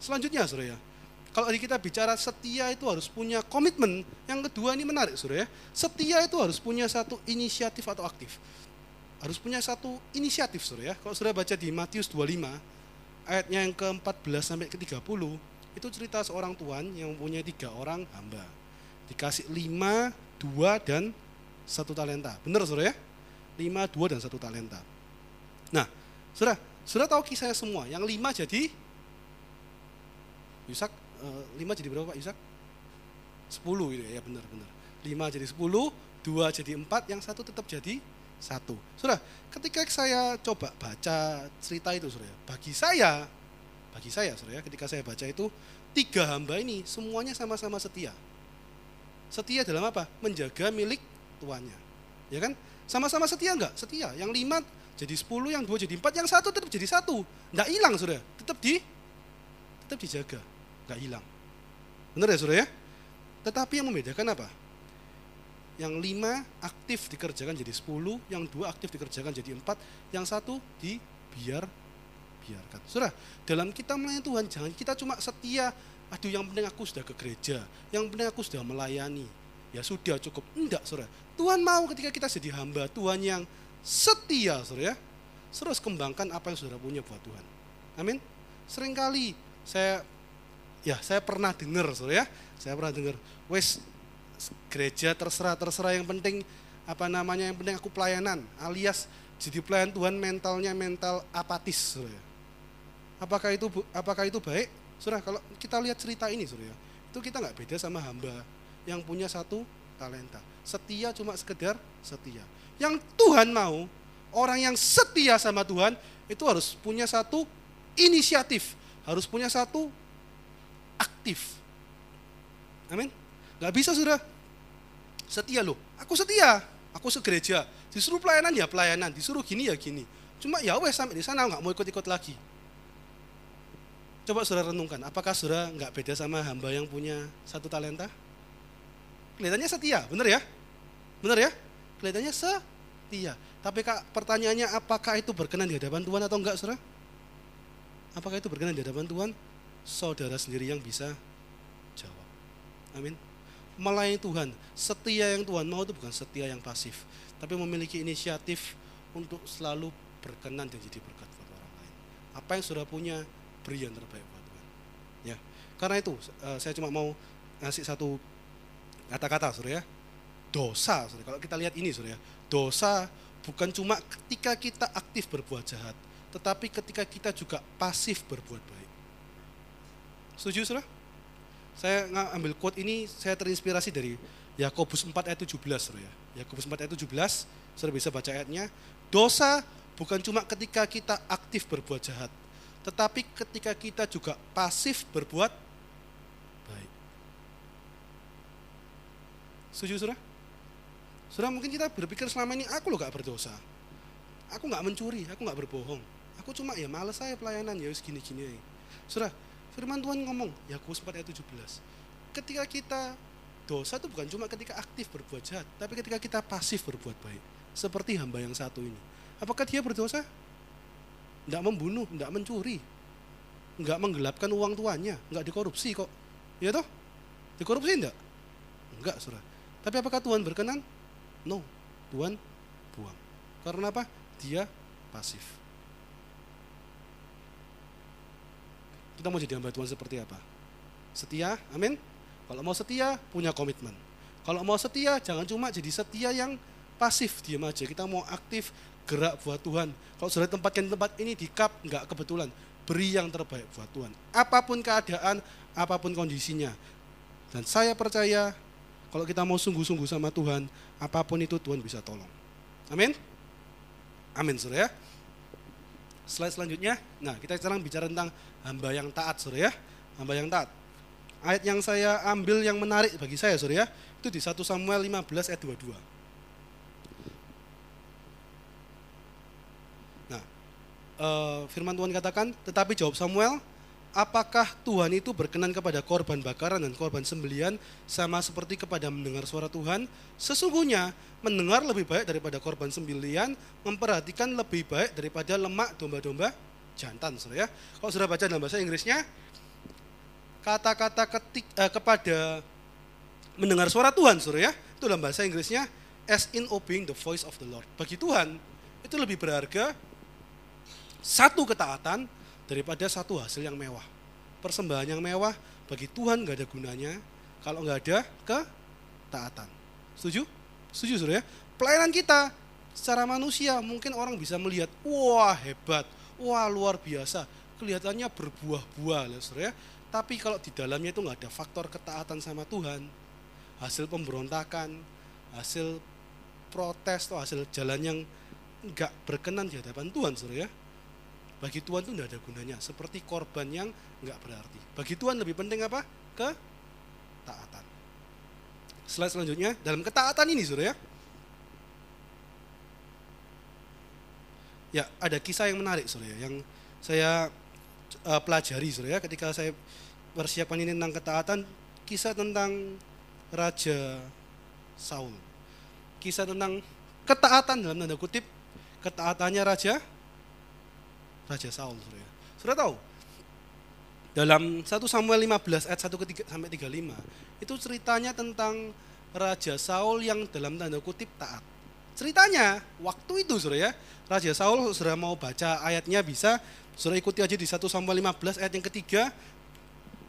Selanjutnya Surya, kalau kita bicara setia itu harus punya komitmen. Yang kedua ini menarik Surya. Setia itu harus punya satu inisiatif atau aktif. Harus punya satu inisiatif Surya. Kalau sudah baca di Matius 25 ayatnya yang ke-14 sampai ke-30 itu cerita seorang tuan yang mempunyai tiga orang hamba. Dikasih lima, dua, dan satu talenta. Benar saudara ya? Lima, dua, dan satu talenta. Nah, saudara, saudara tahu kisahnya semua. Yang lima jadi, Yusak, eh, lima jadi berapa Pak Yusak? Sepuluh gitu ya, benar, benar. Lima jadi sepuluh, dua jadi empat, yang satu tetap jadi satu. Saudara, ketika saya coba baca cerita itu, saudara, bagi saya, bagi saya, saudara, ketika saya baca itu, tiga hamba ini semuanya sama-sama setia Setia dalam apa? Menjaga milik tuannya. Ya kan? Sama-sama setia enggak? Setia. Yang lima jadi sepuluh, yang dua jadi empat, yang satu tetap jadi satu. Enggak hilang sudah. Tetap di tetap dijaga. Enggak hilang. Benar ya sudah ya? Tetapi yang membedakan apa? Yang lima aktif dikerjakan jadi sepuluh, yang dua aktif dikerjakan jadi empat, yang satu dibiar biarkan. Sudah, dalam kita melayani Tuhan, jangan kita cuma setia aduh yang penting aku sudah ke gereja, yang penting aku sudah melayani. Ya sudah cukup. Enggak, Saudara. Tuhan mau ketika kita jadi hamba Tuhan yang setia, Saudara ya. Terus kembangkan apa yang Saudara punya buat Tuhan. Amin. Seringkali saya ya saya pernah dengar, Saudara ya. Saya pernah dengar, wes gereja terserah terserah yang penting apa namanya yang penting aku pelayanan alias jadi pelayan Tuhan mentalnya mental apatis, Saudara. Apakah itu apakah itu baik? Surah, kalau kita lihat cerita ini, surah, itu kita nggak beda sama hamba yang punya satu talenta. Setia cuma sekedar setia. Yang Tuhan mau, orang yang setia sama Tuhan, itu harus punya satu inisiatif, harus punya satu aktif. Amin. Gak bisa sudah setia loh. Aku setia, aku segereja. Disuruh pelayanan ya pelayanan, disuruh gini ya gini. Cuma ya wes sampai di sana nggak mau ikut-ikut lagi. Coba saudara renungkan, apakah saudara nggak beda sama hamba yang punya satu talenta? Kelihatannya setia, benar ya? Benar ya? Kelihatannya setia. Tapi kak, pertanyaannya apakah itu berkenan di hadapan Tuhan atau enggak, saudara? Apakah itu berkenan di hadapan Tuhan? Saudara sendiri yang bisa jawab. Amin. Melayani Tuhan, setia yang Tuhan mau itu bukan setia yang pasif, tapi memiliki inisiatif untuk selalu berkenan dan jadi berkat buat orang lain. Apa yang saudara punya, beri yang terbaik buat Tuhan. Ya, karena itu uh, saya cuma mau ngasih satu kata-kata, surya. Dosa, surya. Kalau kita lihat ini, surya, dosa bukan cuma ketika kita aktif berbuat jahat, tetapi ketika kita juga pasif berbuat baik. Setuju, surya? Saya ngambil quote ini, saya terinspirasi dari Yakobus 4 ayat 17, surya. Yakobus 4 ayat 17, saudara bisa baca ayatnya. Dosa bukan cuma ketika kita aktif berbuat jahat, tetapi ketika kita juga pasif berbuat baik. Setuju surah? Surah mungkin kita berpikir selama ini aku loh gak berdosa. Aku gak mencuri, aku gak berbohong. Aku cuma ya males saya pelayanan ya gini-gini. Surah, firman Tuhan ngomong, Yakobus 4 ayat 17. Ketika kita dosa itu bukan cuma ketika aktif berbuat jahat, tapi ketika kita pasif berbuat baik. Seperti hamba yang satu ini. Apakah dia berdosa? Tidak membunuh, tidak mencuri, nggak menggelapkan uang tuannya, nggak dikorupsi kok. Ya toh? Dikorupsi enggak? Enggak, surah. Tapi apakah Tuhan berkenan? No. Tuhan buang. Karena apa? Dia pasif. Kita mau jadi hamba Tuhan seperti apa? Setia, amin. Kalau mau setia, punya komitmen. Kalau mau setia, jangan cuma jadi setia yang pasif, diam aja. Kita mau aktif, gerak buat Tuhan. Kalau sudah tempatkan tempat ini di kap, nggak kebetulan. Beri yang terbaik buat Tuhan. Apa pun keadaan, apa pun kondisinya. Dan saya percaya kalau kita mau sungguh-sungguh sama Tuhan, apa pun itu Tuhan bisa tolong. Amin? Amin, saudara ya. Slide selanjutnya, nah kita sekarang bicara tentang hamba yang taat, saudara ya. Hamba yang taat. Ayat yang saya ambil yang menarik bagi saya, saudara ya, itu di 1 Samuel 15 ayat 22. uh, firman Tuhan katakan, tetapi jawab Samuel, apakah Tuhan itu berkenan kepada korban bakaran dan korban sembelian sama seperti kepada mendengar suara Tuhan? Sesungguhnya mendengar lebih baik daripada korban sembelian, memperhatikan lebih baik daripada lemak domba-domba jantan, saudara ya. Kalau sudah baca dalam bahasa Inggrisnya, kata-kata ketik eh, kepada mendengar suara Tuhan, saudara ya, itu dalam bahasa Inggrisnya as in obeying the voice of the Lord. Bagi Tuhan itu lebih berharga satu ketaatan daripada satu hasil yang mewah. Persembahan yang mewah bagi Tuhan nggak ada gunanya kalau nggak ada ketaatan. Setuju? Setuju sudah ya? Pelayanan kita secara manusia mungkin orang bisa melihat, wah hebat, wah luar biasa, kelihatannya berbuah-buah, ya. Tapi kalau di dalamnya itu nggak ada faktor ketaatan sama Tuhan, hasil pemberontakan, hasil protes atau hasil jalan yang nggak berkenan di hadapan Tuhan, saudara ya, bagi Tuhan itu tidak ada gunanya. Seperti korban yang nggak berarti. Bagi Tuhan lebih penting apa? Ketaatan. Slide selanjutnya, dalam ketaatan ini saudara ya. Ya, ada kisah yang menarik saudara ya, yang saya uh, pelajari saudara ya, ketika saya persiapan ini tentang ketaatan, kisah tentang Raja Saul. Kisah tentang ketaatan dalam tanda kutip, ketaatannya Raja Raja Saul saudara ya. Saudara tahu, dalam 1 Samuel 15 ayat 1 ke 3, sampai 35 itu ceritanya tentang Raja Saul yang dalam tanda kutip taat. Ceritanya waktu itu Saudara ya, Raja Saul sudah mau baca ayatnya bisa. Saudara ikuti aja di 1 Samuel 15 ayat yang ketiga.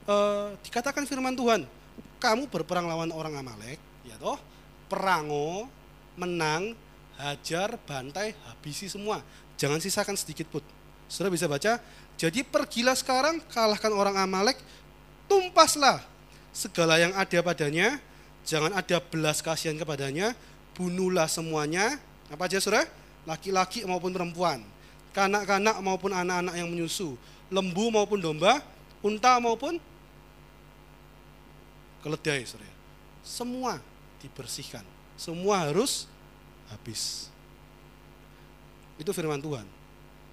Eh, dikatakan firman Tuhan, kamu berperang lawan orang Amalek, ya toh, perango, menang, hajar, bantai, habisi semua. Jangan sisakan sedikit pun. Saudara bisa baca jadi pergilah sekarang, kalahkan orang Amalek, tumpaslah segala yang ada padanya, jangan ada belas kasihan kepadanya, bunuhlah semuanya, apa aja saudara? Laki-laki maupun perempuan, kanak-kanak maupun anak-anak yang menyusu, lembu maupun domba, unta maupun keledai saudara. Semua dibersihkan, semua harus habis. Itu firman Tuhan.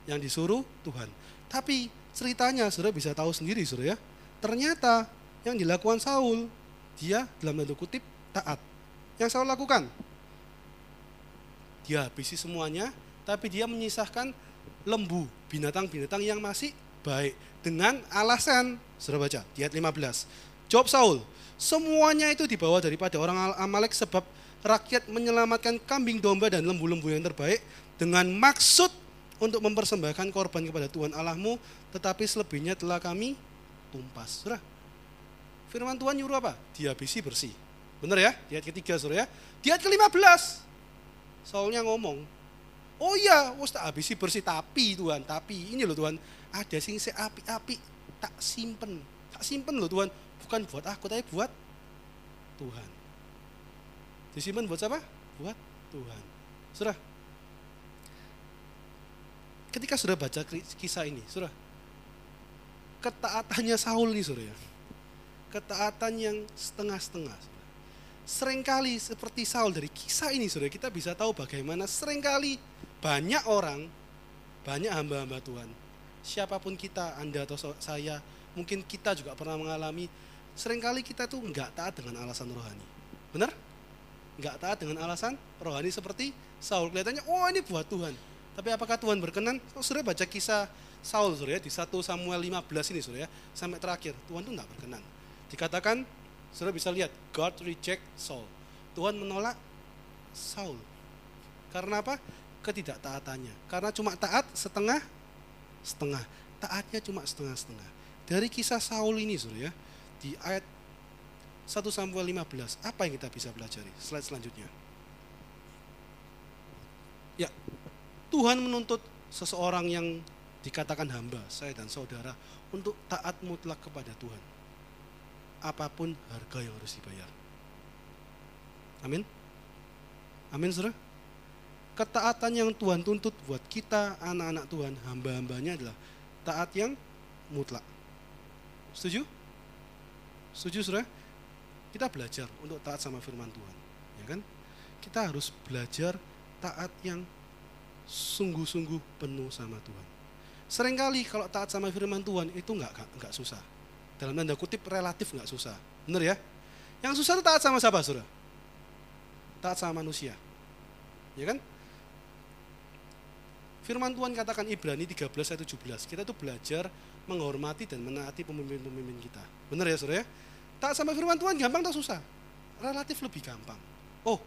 Yang disuruh Tuhan. Tapi ceritanya saudara bisa tahu sendiri saudara ya. Ternyata yang dilakukan Saul, dia dalam tanda kutip taat. Yang Saul lakukan, dia habisi semuanya, tapi dia menyisahkan lembu, binatang-binatang yang masih baik. Dengan alasan, saudara baca, di ayat 15. Jawab Saul, semuanya itu dibawa daripada orang Amalek sebab rakyat menyelamatkan kambing domba dan lembu-lembu yang terbaik dengan maksud untuk mempersembahkan korban kepada Tuhan Allahmu, tetapi selebihnya telah kami tumpas. Surah. Firman Tuhan nyuruh apa? Dihabisi bersih. Benar ya? Di ketiga surah ya. Di ayat ke-15. Saulnya ngomong, Oh iya, wis tak habisi bersih tapi Tuhan, tapi ini loh Tuhan, ada sing api-api tak simpen. Tak simpen loh Tuhan, bukan buat aku tapi buat Tuhan. Disimpan buat siapa? Buat Tuhan. Surah, ketika sudah baca kisah ini, sudah ketaatannya Saul nih sudah ya. Ketaatan yang setengah-setengah. Seringkali seperti Saul dari kisah ini sudah kita bisa tahu bagaimana sering kali banyak orang, banyak hamba-hamba Tuhan, siapa pun kita, Anda atau saya, mungkin kita juga pernah mengalami sering kali kita tuh nggak taat dengan alasan rohani. Benar? Nggak taat dengan alasan rohani seperti Saul. Kelihatannya, oh ini buat Tuhan tapi apakah Tuhan berkenan? Oh, sudah baca kisah Saul sudah ya, di 1 Samuel 15 ini sudah ya, sampai terakhir Tuhan tuh tidak berkenan. Dikatakan sudah bisa lihat God reject Saul. Tuhan menolak Saul. Karena apa? Ketidaktaatannya. Karena cuma taat setengah setengah. Taatnya cuma setengah-setengah. Dari kisah Saul ini sudah ya, di ayat 1 Samuel 15, apa yang kita bisa pelajari? Slide selanjutnya. Ya, Tuhan menuntut seseorang yang dikatakan hamba, saya dan saudara, untuk taat mutlak kepada Tuhan. Apa pun harga yang harus dibayar. Amin. Amin, saudara. Ketaatan yang Tuhan tuntut buat kita, anak-anak Tuhan, hamba-hambanya adalah taat yang mutlak. Setuju? Setuju, saudara? Kita belajar untuk taat sama firman Tuhan. Ya kan? Kita harus belajar taat yang sungguh-sungguh penuh sama Tuhan. Seringkali kalau taat sama firman Tuhan itu nggak nggak susah. Dalam tanda kutip relatif nggak susah. Benar ya? Yang susah itu taat sama siapa, Saudara? Taat sama manusia. Ya kan? Firman Tuhan katakan Ibrani 13 ayat 17. Kita tuh belajar menghormati dan menaati pemimpin-pemimpin kita. Benar ya, Saudara ya? Taat sama firman Tuhan gampang atau susah? Relatif lebih gampang. Oh,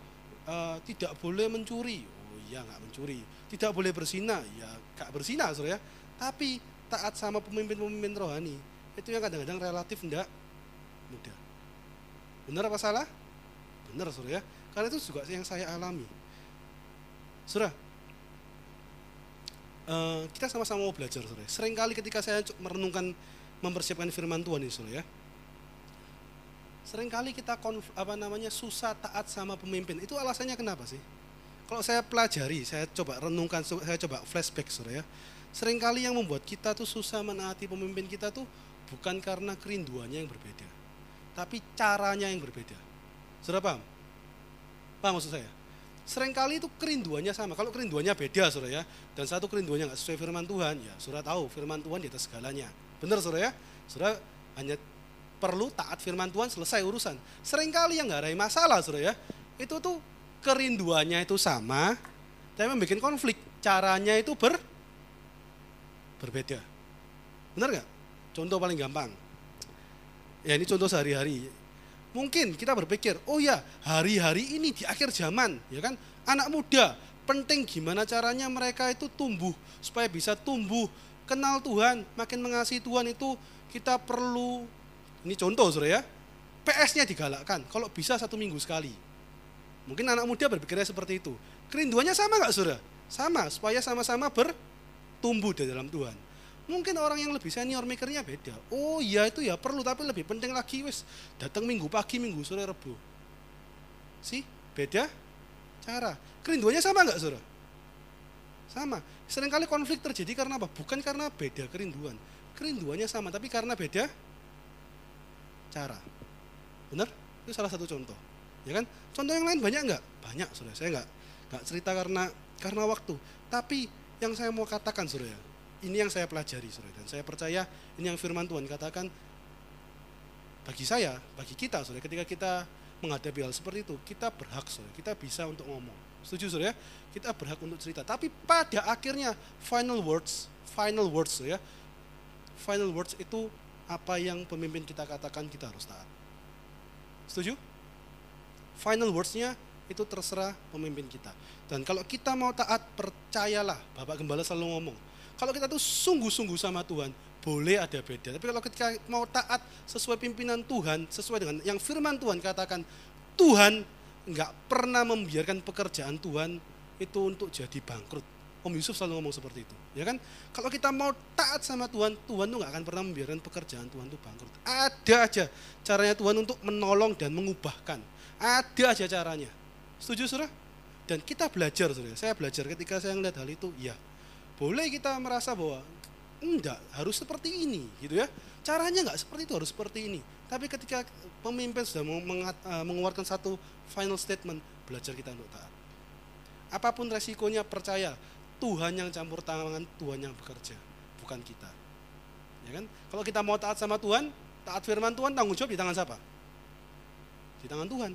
uh, tidak boleh mencuri ya nggak mencuri. Tidak boleh bersina, ya nggak bersina, saudara ya. Tapi taat sama pemimpin-pemimpin rohani, itu yang kadang-kadang relatif enggak mudah. Benar apa salah? Benar, saudara ya. Karena itu juga yang saya alami. Saudara, uh, kita sama-sama mau belajar, saudara. Seringkali ketika saya merenungkan mempersiapkan firman Tuhan ini, saudara ya. Seringkali kita konf, apa namanya susah taat sama pemimpin. Itu alasannya kenapa sih? Kalau saya pelajari, saya coba renungkan, saya coba flashback saudara ya. Seringkali yang membuat kita tuh susah menaati pemimpin kita tuh bukan karena kerinduannya yang berbeda. Tapi caranya yang berbeda. Saudara paham? Apa maksud saya? Seringkali itu kerinduannya sama. Kalau kerinduannya beda, saudara ya, dan satu kerinduannya nggak sesuai firman Tuhan, ya saudara tahu firman Tuhan di atas segalanya. Benar, saudara ya? Saudara hanya perlu taat firman Tuhan selesai urusan. Seringkali yang nggak ada masalah, saudara ya, itu tuh kerinduannya itu sama, tapi membuat konflik. Caranya itu ber berbeda. Benar nggak? Contoh paling gampang. Ya ini contoh sehari-hari Mungkin kita berpikir, oh ya hari-hari ini di akhir zaman, ya kan, anak muda penting gimana caranya mereka itu tumbuh supaya bisa tumbuh kenal Tuhan, makin mengasihi Tuhan itu kita perlu ini contoh saudara ya, PS-nya digalakkan, kalau bisa satu minggu sekali. Mungkin anak muda berpikirnya seperti itu. Kerinduannya sama nggak saudara? Sama, supaya sama-sama bertumbuh di dalam Tuhan. Mungkin orang yang lebih senior mikirnya beda. Oh iya itu ya perlu tapi lebih penting lagi wis datang minggu pagi minggu sore rebu. Sih beda cara. Kerinduannya sama nggak saudara? Sama. Seringkali konflik terjadi karena apa? Bukan karena beda kerinduan. Kerinduannya sama tapi karena beda cara. Benar? Itu salah satu contoh. Ya kan? Contoh yang lain banyak nggak? Banyak saudara. Saya nggak nggak cerita karena karena waktu. Tapi yang saya mau katakan saudara ini yang saya pelajari, saudara. Dan saya percaya ini yang firman Tuhan katakan bagi saya, bagi kita, saudara, ketika kita menghadapi hal seperti itu, kita berhak, saudara. Kita bisa untuk ngomong. Setuju, saudara? Kita berhak untuk cerita. Tapi pada akhirnya, final words, final words, ya, final words itu apa yang pemimpin kita katakan kita harus taat. Setuju? Final wordsnya itu terserah pemimpin kita. Dan kalau kita mau taat, percayalah, Bapak Gembala selalu ngomong, kalau kita tuh sungguh-sungguh sama Tuhan, boleh ada beda. Tapi kalau ketika mau taat sesuai pimpinan Tuhan, sesuai dengan yang firman Tuhan katakan, Tuhan nggak pernah membiarkan pekerjaan Tuhan itu untuk jadi bangkrut. Om Yusuf selalu ngomong seperti itu, ya kan? Kalau kita mau taat sama Tuhan, Tuhan tuh nggak akan pernah membiarkan pekerjaan Tuhan itu bangkrut. Ada aja caranya Tuhan untuk menolong dan mengubahkan. Ada aja caranya. Setuju, saudara? Dan kita belajar, saudara. Saya belajar ketika saya melihat hal itu, ya boleh kita merasa bahwa enggak harus seperti ini gitu ya. Caranya enggak seperti itu harus seperti ini. Tapi ketika pemimpin sudah eh, mengeluarkan satu final statement belajar kita untuk taat. Apa pun resikonya percaya Tuhan yang campur tangan Tuhan yang bekerja bukan kita. Ya kan? Kalau kita mau taat sama Tuhan taat firman Tuhan tanggung jawab di tangan siapa? Di tangan Tuhan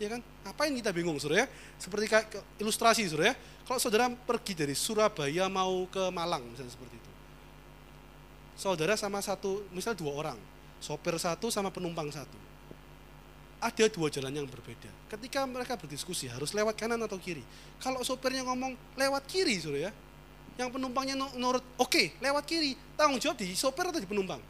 ya kan? Apa yang kita bingung, saudara ya? Seperti ilustrasi, saudara ya. Kalau saudara pergi dari Surabaya mau ke Malang, misalnya seperti itu. Saudara sama satu, misal dua orang, sopir satu sama penumpang satu. Ada dua jalan yang berbeda. Ketika mereka berdiskusi, harus lewat kanan atau kiri. Kalau sopirnya ngomong lewat kiri, saudara ya. Yang penumpangnya nurut, oke, okay, lewat kiri. Tanggung jawab di sopir atau di penumpang?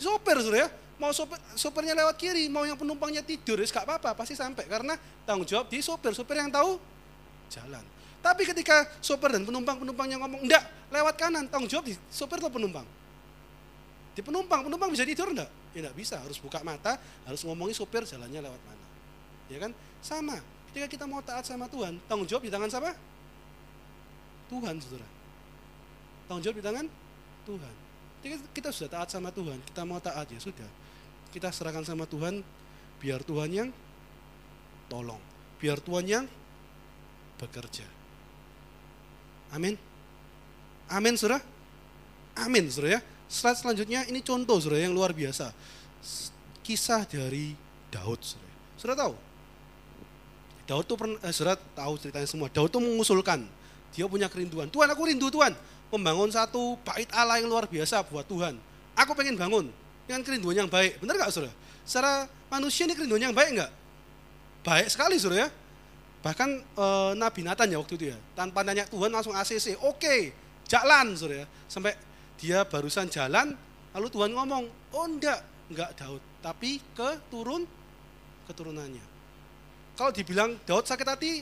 Sopir, saudara ya mau sopir, sopirnya lewat kiri, mau yang penumpangnya tidur, gak apa-apa, pasti sampai. Karena tanggung jawab di sopir, sopir yang tahu jalan. Tapi ketika sopir dan penumpang-penumpangnya ngomong, enggak, lewat kanan, tanggung jawab di sopir atau penumpang? Di penumpang, penumpang bisa tidur enggak? Ya enggak bisa, harus buka mata, harus ngomongi sopir jalannya lewat mana. Ya kan? Sama, ketika kita mau taat sama Tuhan, tanggung jawab di tangan siapa? Tuhan, saudara. Tanggung jawab di tangan Tuhan. Jadi kita sudah taat sama Tuhan, kita mau taat ya sudah kita serahkan sama Tuhan, biar Tuhan yang tolong, biar Tuhan yang bekerja. Amin. Amin, saudara. Amin, saudara ya. Slide selanjutnya ini contoh, saudara yang luar biasa. Kisah dari Daud, saudara. Saudara tahu? Daud tuh pernah, eh, saudara tahu ceritanya semua. Daud tuh mengusulkan, dia punya kerinduan. Tuhan, aku rindu Tuhan, membangun satu bait Allah yang luar biasa buat Tuhan. Aku pengen bangun dengan kerinduan yang baik. Benar nggak saudara? Secara manusia ini kerinduan yang baik nggak? Baik sekali saudara ya. Bahkan e, Nabi Nathan ya waktu itu ya, tanpa nanya Tuhan langsung ACC, oke, jalan saudara ya. Sampai dia barusan jalan, lalu Tuhan ngomong, oh enggak, enggak Daud, tapi keturun keturunannya. Kalau dibilang Daud sakit hati,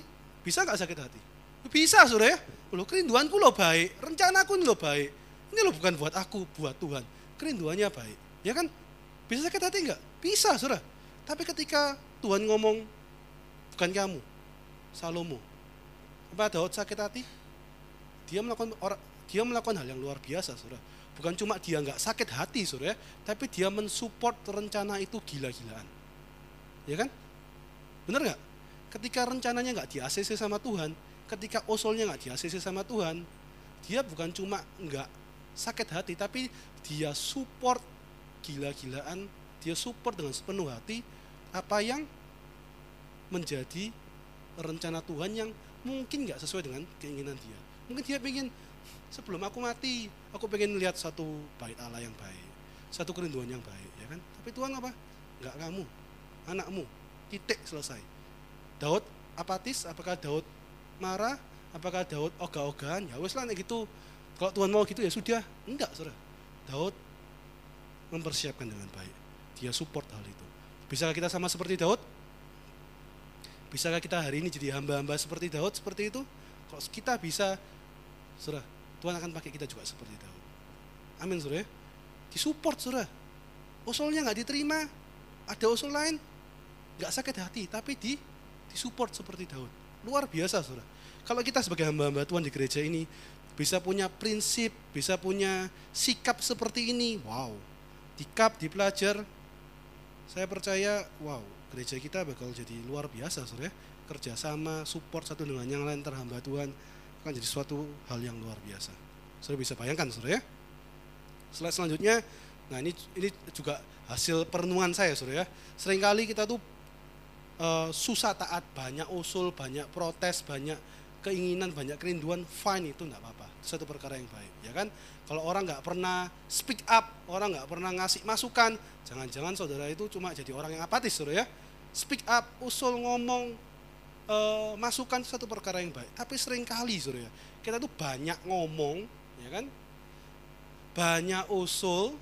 bisa nggak sakit hati? Bisa saudara ya. Loh kerinduanku lo baik, rencanaku ini lo baik. Ini lo bukan buat aku, buat Tuhan. Kerinduannya baik. Ya kan? Bisa sakit hati enggak? Bisa, saudara. Tapi ketika Tuhan ngomong, bukan kamu, Salomo. Apa Daud sakit hati? Dia melakukan orang, dia melakukan hal yang luar biasa, saudara. Bukan cuma dia nggak sakit hati, saudara, tapi dia mensupport rencana itu gila-gilaan. Ya kan? Benar nggak? ketika rencananya nggak di ACC sama Tuhan, ketika usulnya nggak di ACC sama Tuhan, dia bukan cuma nggak sakit hati, tapi dia support gila-gilaan, dia support dengan sepenuh hati apa yang menjadi rencana Tuhan yang mungkin nggak sesuai dengan keinginan dia. Mungkin dia ingin sebelum aku mati, aku pengen lihat satu bait Allah yang baik, satu kerinduan yang baik, ya kan? Tapi Tuhan apa? Nggak kamu, anakmu, titik selesai. Daud apatis, apakah Daud marah, apakah Daud ogah-ogahan? Ya wes lah gitu. Kalau Tuhan mau gitu ya sudah. Enggak, saudara. Daud mempersiapkan dengan baik. Dia support hal itu. Bisakah kita sama seperti Daud? Bisakah kita hari ini jadi hamba-hamba seperti Daud seperti itu? Kalau kita bisa, saudara, Tuhan akan pakai kita juga seperti Daud. Amin, saudara. Ya. Disupport, saudara. Usulnya nggak diterima, ada usul lain, nggak sakit hati, tapi di disupport seperti Daud. Luar biasa, saudara. Kalau kita sebagai hamba-hamba Tuhan di gereja ini, bisa punya prinsip, bisa punya sikap seperti ini. Wow, dikap, dipelajar, saya percaya, wow, gereja kita bakal jadi luar biasa, saudara. Kerjasama, support satu dengan yang lain terhamba Tuhan akan jadi suatu hal yang luar biasa. Saudara bisa bayangkan, saudara ya. Slide selanjutnya, nah ini ini juga hasil perenungan saya, saudara ya. Seringkali kita tuh uh, susah taat, banyak usul, banyak protes, banyak keinginan, banyak kerinduan, fine itu enggak apa-apa. Satu perkara yang baik, ya kan? Kalau orang nggak pernah speak up, orang nggak pernah ngasih masukan, jangan-jangan saudara itu cuma jadi orang yang apatis, saudara ya. Speak up, usul ngomong, e, masukan satu perkara yang baik. Tapi sering kali, saudara ya, kita tuh banyak ngomong, ya kan? Banyak usul,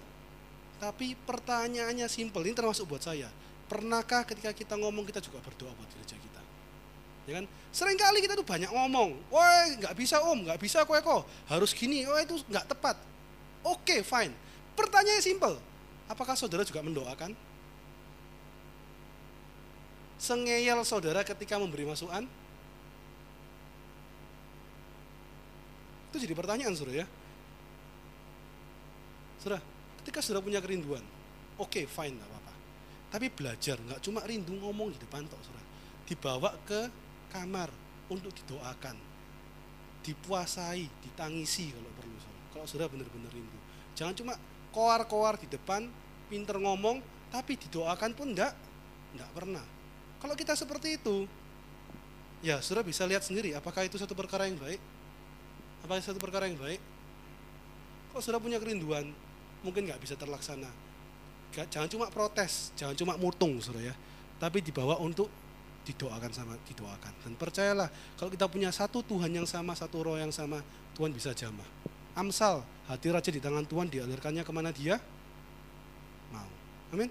tapi pertanyaannya simpel. Ini termasuk buat saya. Pernahkah ketika kita ngomong kita juga berdoa buat gereja kita? ya kan? Sering kali kita tuh banyak ngomong wah nggak bisa om nggak bisa kok kok harus gini. Wah itu nggak tepat. Oke okay, fine pertanyaannya simple apakah saudara juga mendoakan? Sengeyel saudara ketika memberi masukan? Itu jadi pertanyaan saudara ya. Saudara ketika saudara punya kerinduan oke okay, fine tapi belajar nggak cuma rindu ngomong di depan tok saudara dibawa ke kamar untuk didoakan, dipuasai, ditangisi kalau perlu. Kalau sudah benar-benar rindu. Jangan cuma koar-koar di depan, pinter ngomong, tapi didoakan pun enggak, enggak pernah. Kalau kita seperti itu, ya sudah bisa lihat sendiri apakah itu satu perkara yang baik. Apakah itu satu perkara yang baik? Kalau sudah punya kerinduan, mungkin nggak bisa terlaksana. Jangan cuma protes, jangan cuma mutung, saudara ya. Tapi dibawa untuk didoakan sama didoakan. Dan percayalah kalau kita punya satu Tuhan yang sama satu roh yang sama Tuhan bisa jamah. Amsal hati raja di tangan Tuhan dialirkannya ke mana dia? Mau. Amin.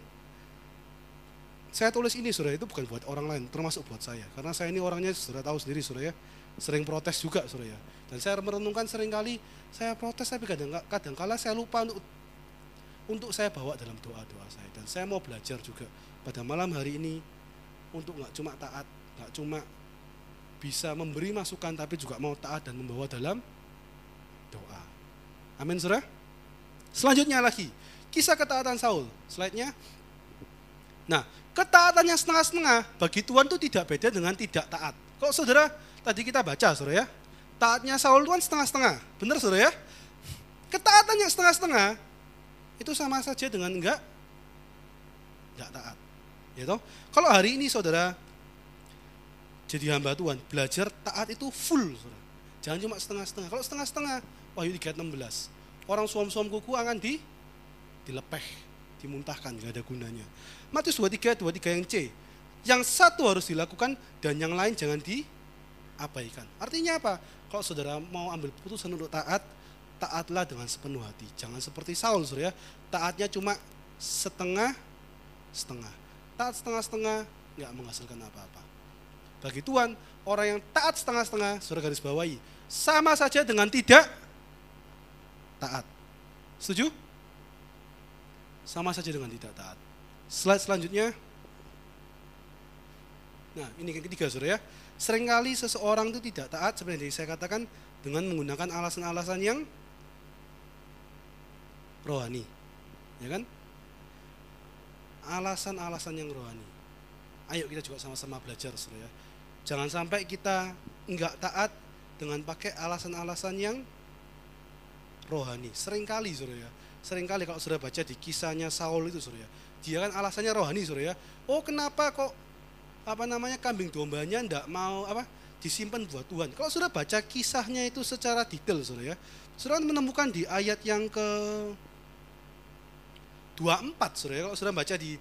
Saya tulis ini surya itu bukan buat orang lain termasuk buat saya. Karena saya ini orangnya sudah tahu sendiri surya sering protes juga surya dan saya merenungkan sering kali saya protes tapi kadang kadang kala saya lupa untuk untuk saya bawa dalam doa doa saya dan saya mau belajar juga pada malam hari ini untuk nggak cuma taat, nggak cuma bisa memberi masukan tapi juga mau taat dan membawa dalam doa. Amin, saudara. Selanjutnya lagi, kisah ketaatan Saul. Slide-nya. Nah, ketaatan setengah-setengah bagi Tuhan itu tidak beda dengan tidak taat. Kok saudara, tadi kita baca saudara ya, taatnya Saul Tuhan setengah-setengah. Benar saudara ya? Ketaatan setengah-setengah itu sama saja dengan enggak enggak taat. Ya toh? Kalau hari ini saudara jadi hamba Tuhan, belajar taat itu full, saudara. Jangan cuma setengah-setengah. Kalau setengah-setengah, Wahyu 3:16. Orang suam-suam kuku akan di dilepeh, dimuntahkan, gak ada gunanya. Matius 23, 23 yang C. Yang satu harus dilakukan dan yang lain jangan diabaikan. Artinya apa? Kalau saudara mau ambil putusan untuk taat, taatlah dengan sepenuh hati. Jangan seperti Saul, saudara. Taatnya cuma setengah setengah taat setengah-setengah nggak menghasilkan apa-apa. Bagi Tuhan, orang yang taat setengah-setengah, sudah garis bawahi, sama saja dengan tidak taat. Setuju? Sama saja dengan tidak taat. Slide selanjutnya. Nah, ini yang ketiga, saudara ya. Seringkali seseorang itu tidak taat, yang saya katakan, dengan menggunakan alasan-alasan yang rohani. Ya kan? alasan-alasan yang rohani. Ayo kita juga sama-sama belajar, saudara. Ya. Jangan sampai kita enggak taat dengan pakai alasan-alasan yang rohani. Seringkali Saudara ya. Seringkali kalau sudah baca di kisahnya Saul itu Saudara ya. Dia kan alasannya rohani Saudara ya. Oh, kenapa kok apa namanya kambing dombanya ndak mau apa disimpan buat Tuhan. Kalau sudah baca kisahnya itu secara detail Saudara ya. Saudara menemukan di ayat yang ke 24 Saudara. Kalau sudah baca di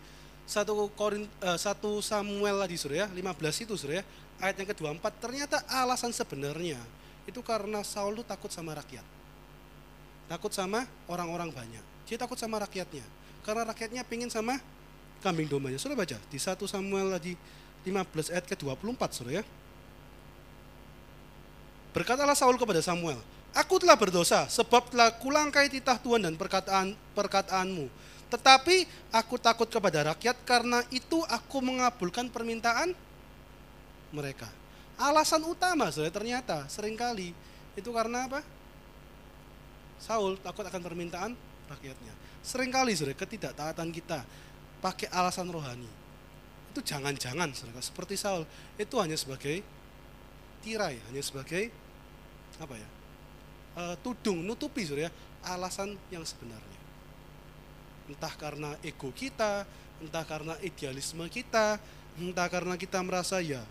satu Korin, uh, satu Samuel lagi Saudara ya, 15 itu Saudara ya. Ayat yang ke-24 ternyata alasan sebenarnya itu karena Saul itu takut sama rakyat. Takut sama orang-orang banyak. Dia takut sama rakyatnya. Karena rakyatnya pingin sama kambing dombanya. Sudah baca di satu Samuel lagi 15 ayat ke-24 Saudara ya. Berkatalah Saul kepada Samuel, Aku telah berdosa sebab telah kulangkai titah Tuhan dan perkataan perkataanmu. Tetapi aku takut kepada rakyat karena itu aku mengabulkan permintaan mereka. Alasan utama saya ternyata sering kali itu karena apa? Saul takut akan permintaan rakyatnya. Seringkali saudara ketidaktaatan kita pakai alasan rohani. Itu jangan-jangan saudara seperti Saul itu hanya sebagai tirai, hanya sebagai apa ya? Uh, tudung nutupi saudara alasan yang sebenarnya entah karena ego kita, entah karena idealisme kita, entah karena kita merasa ya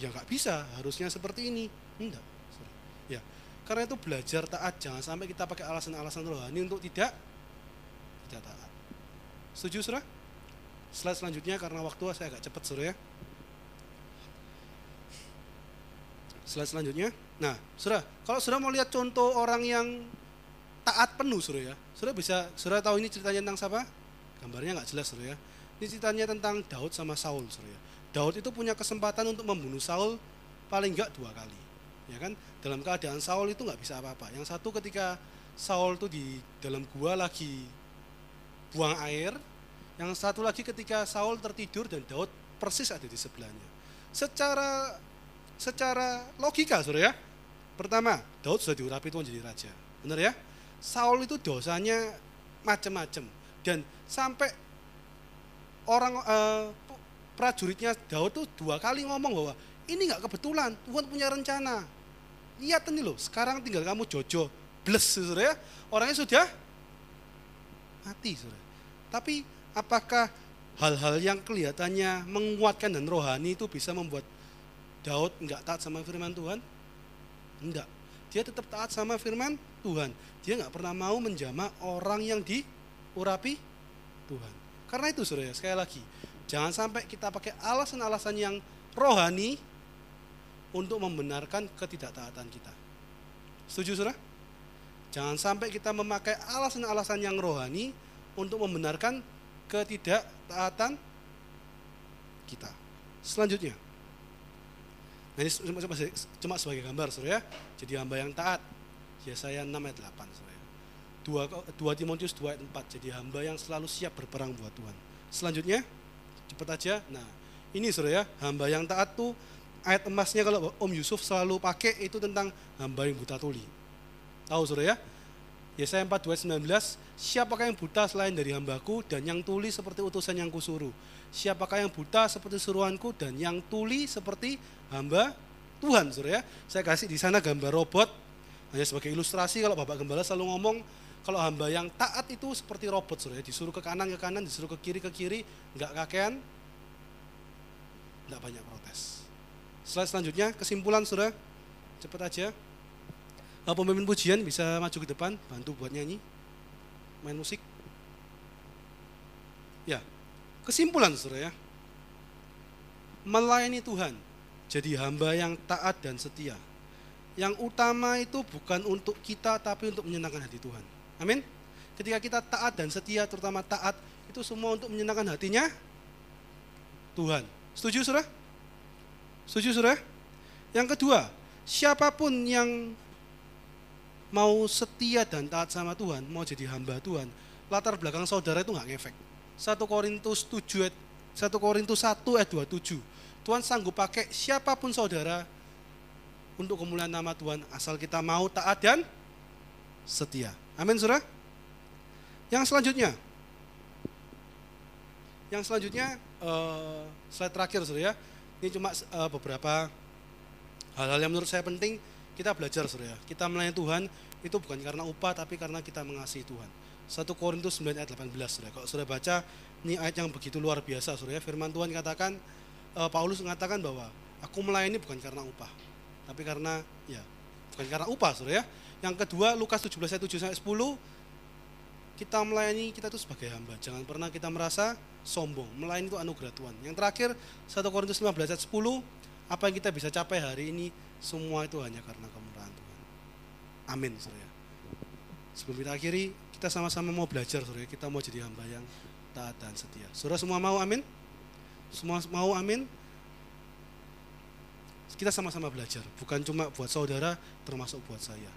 ya nggak bisa, harusnya seperti ini. Enggak. Ya. Karena itu belajar taat, jangan sampai kita pakai alasan-alasan rohani untuk tidak tidak taat. Setuju, Saudara? Slide selanjutnya karena waktu saya agak cepat, Saudara ya. Slide selanjutnya. Nah, Saudara, kalau Saudara mau lihat contoh orang yang taat penuh suruh ya. Sudah bisa, sudah tahu ini ceritanya tentang siapa? Gambarnya nggak jelas suruh ya. Ini ceritanya tentang Daud sama Saul suruh ya. Daud itu punya kesempatan untuk membunuh Saul paling nggak dua kali. Ya kan? Dalam keadaan Saul itu nggak bisa apa-apa. Yang satu ketika Saul itu di dalam gua lagi buang air. Yang satu lagi ketika Saul tertidur dan Daud persis ada di sebelahnya. Secara secara logika, Saudara ya. Pertama, Daud sudah diurapi Tuhan jadi raja. Benar ya? Saul itu dosanya macam-macam dan sampai orang uh, prajuritnya Daud tuh dua kali ngomong bahwa ini nggak kebetulan Tuhan punya rencana. Lihat ini loh sekarang tinggal kamu jojo bless saudara ya. Orangnya sudah mati saudara. Tapi apakah hal-hal yang kelihatannya menguatkan dan rohani itu bisa membuat Daud nggak taat sama firman Tuhan? Enggak dia tetap taat sama firman Tuhan. Dia nggak pernah mau menjamah orang yang diurapi Tuhan. Karena itu saudara, sekali lagi, jangan sampai kita pakai alasan-alasan yang rohani untuk membenarkan ketidaktaatan kita. Setuju saudara? Jangan sampai kita memakai alasan-alasan yang rohani untuk membenarkan ketidaktaatan kita. Selanjutnya, nah ini cuma, cuma sebagai gambar saudara ya. Jadi hamba yang taat, Yesaya 6 ayat 8 saudara. 2, 2 Timotius 2 ayat 4 jadi hamba yang selalu siap berperang buat Tuhan. Selanjutnya cepat aja. Nah, ini saudara ya, hamba yang taat tuh ayat emasnya kalau Om Yusuf selalu pakai itu tentang hamba yang buta tuli. Tahu saudara ya? Yesaya 4 19, siapakah yang buta selain dari hambaku dan yang tuli seperti utusan yang kusuruh? Siapakah yang buta seperti suruhanku dan yang tuli seperti hamba Tuhan, saudara ya? Saya kasih di sana gambar robot hanya sebagai ilustrasi kalau Bapak Gembala selalu ngomong kalau hamba yang taat itu seperti robot saudara, disuruh ke kanan ke kanan, disuruh ke kiri ke kiri, nggak kakean, nggak banyak protes. Slide selanjutnya kesimpulan saudara, cepat aja. Nah, pemimpin pujian bisa maju ke depan, bantu buat nyanyi, main musik. Ya, kesimpulan saudara ya. Melayani Tuhan, jadi hamba yang taat dan setia yang utama itu bukan untuk kita tapi untuk menyenangkan hati Tuhan. Amin. Ketika kita taat dan setia terutama taat itu semua untuk menyenangkan hatinya Tuhan. Setuju Saudara? Setuju Saudara? Yang kedua, siapa pun yang mau setia dan taat sama Tuhan, mau jadi hamba Tuhan, latar belakang saudara itu nggak ngefek. 1 Korintus 7 1 Korintus 1 ayat 27. Tuhan sanggup pakai siapa pun saudara untuk kemuliaan nama Tuhan asal kita mau taat dan setia. Amin, Saudara. Yang selanjutnya. Yang selanjutnya uh, slide terakhir Saudara ya. Ini cuma uh, beberapa hal-hal yang menurut saya penting kita belajar saudara. Kita melayani Tuhan itu bukan karena upah tapi karena kita mengasihi Tuhan. 1 Korintus 9 ayat 18 saudara. Kalau saudara baca ini ayat yang begitu luar biasa saudara. Firman Tuhan katakan uh, Paulus mengatakan bahwa aku melayani bukan karena upah tapi karena ya bukan karena upah saudara ya. Yang kedua Lukas 17 ayat 7 sampai 10 kita melayani kita itu sebagai hamba. Jangan pernah kita merasa sombong. Melayani itu anugerah Tuhan. Yang terakhir 1 Korintus 15 ayat 10 apa yang kita bisa capai hari ini semua itu hanya karena kemurahan Tuhan. Amin, saudara. Sebelum kita akhiri, kita sama-sama mau belajar, saudara. Kita mau jadi hamba yang taat dan setia. Saudara semua mau amin? Semua mau amin? Kita sama-sama belajar, bukan cuma buat saudara, termasuk buat saya.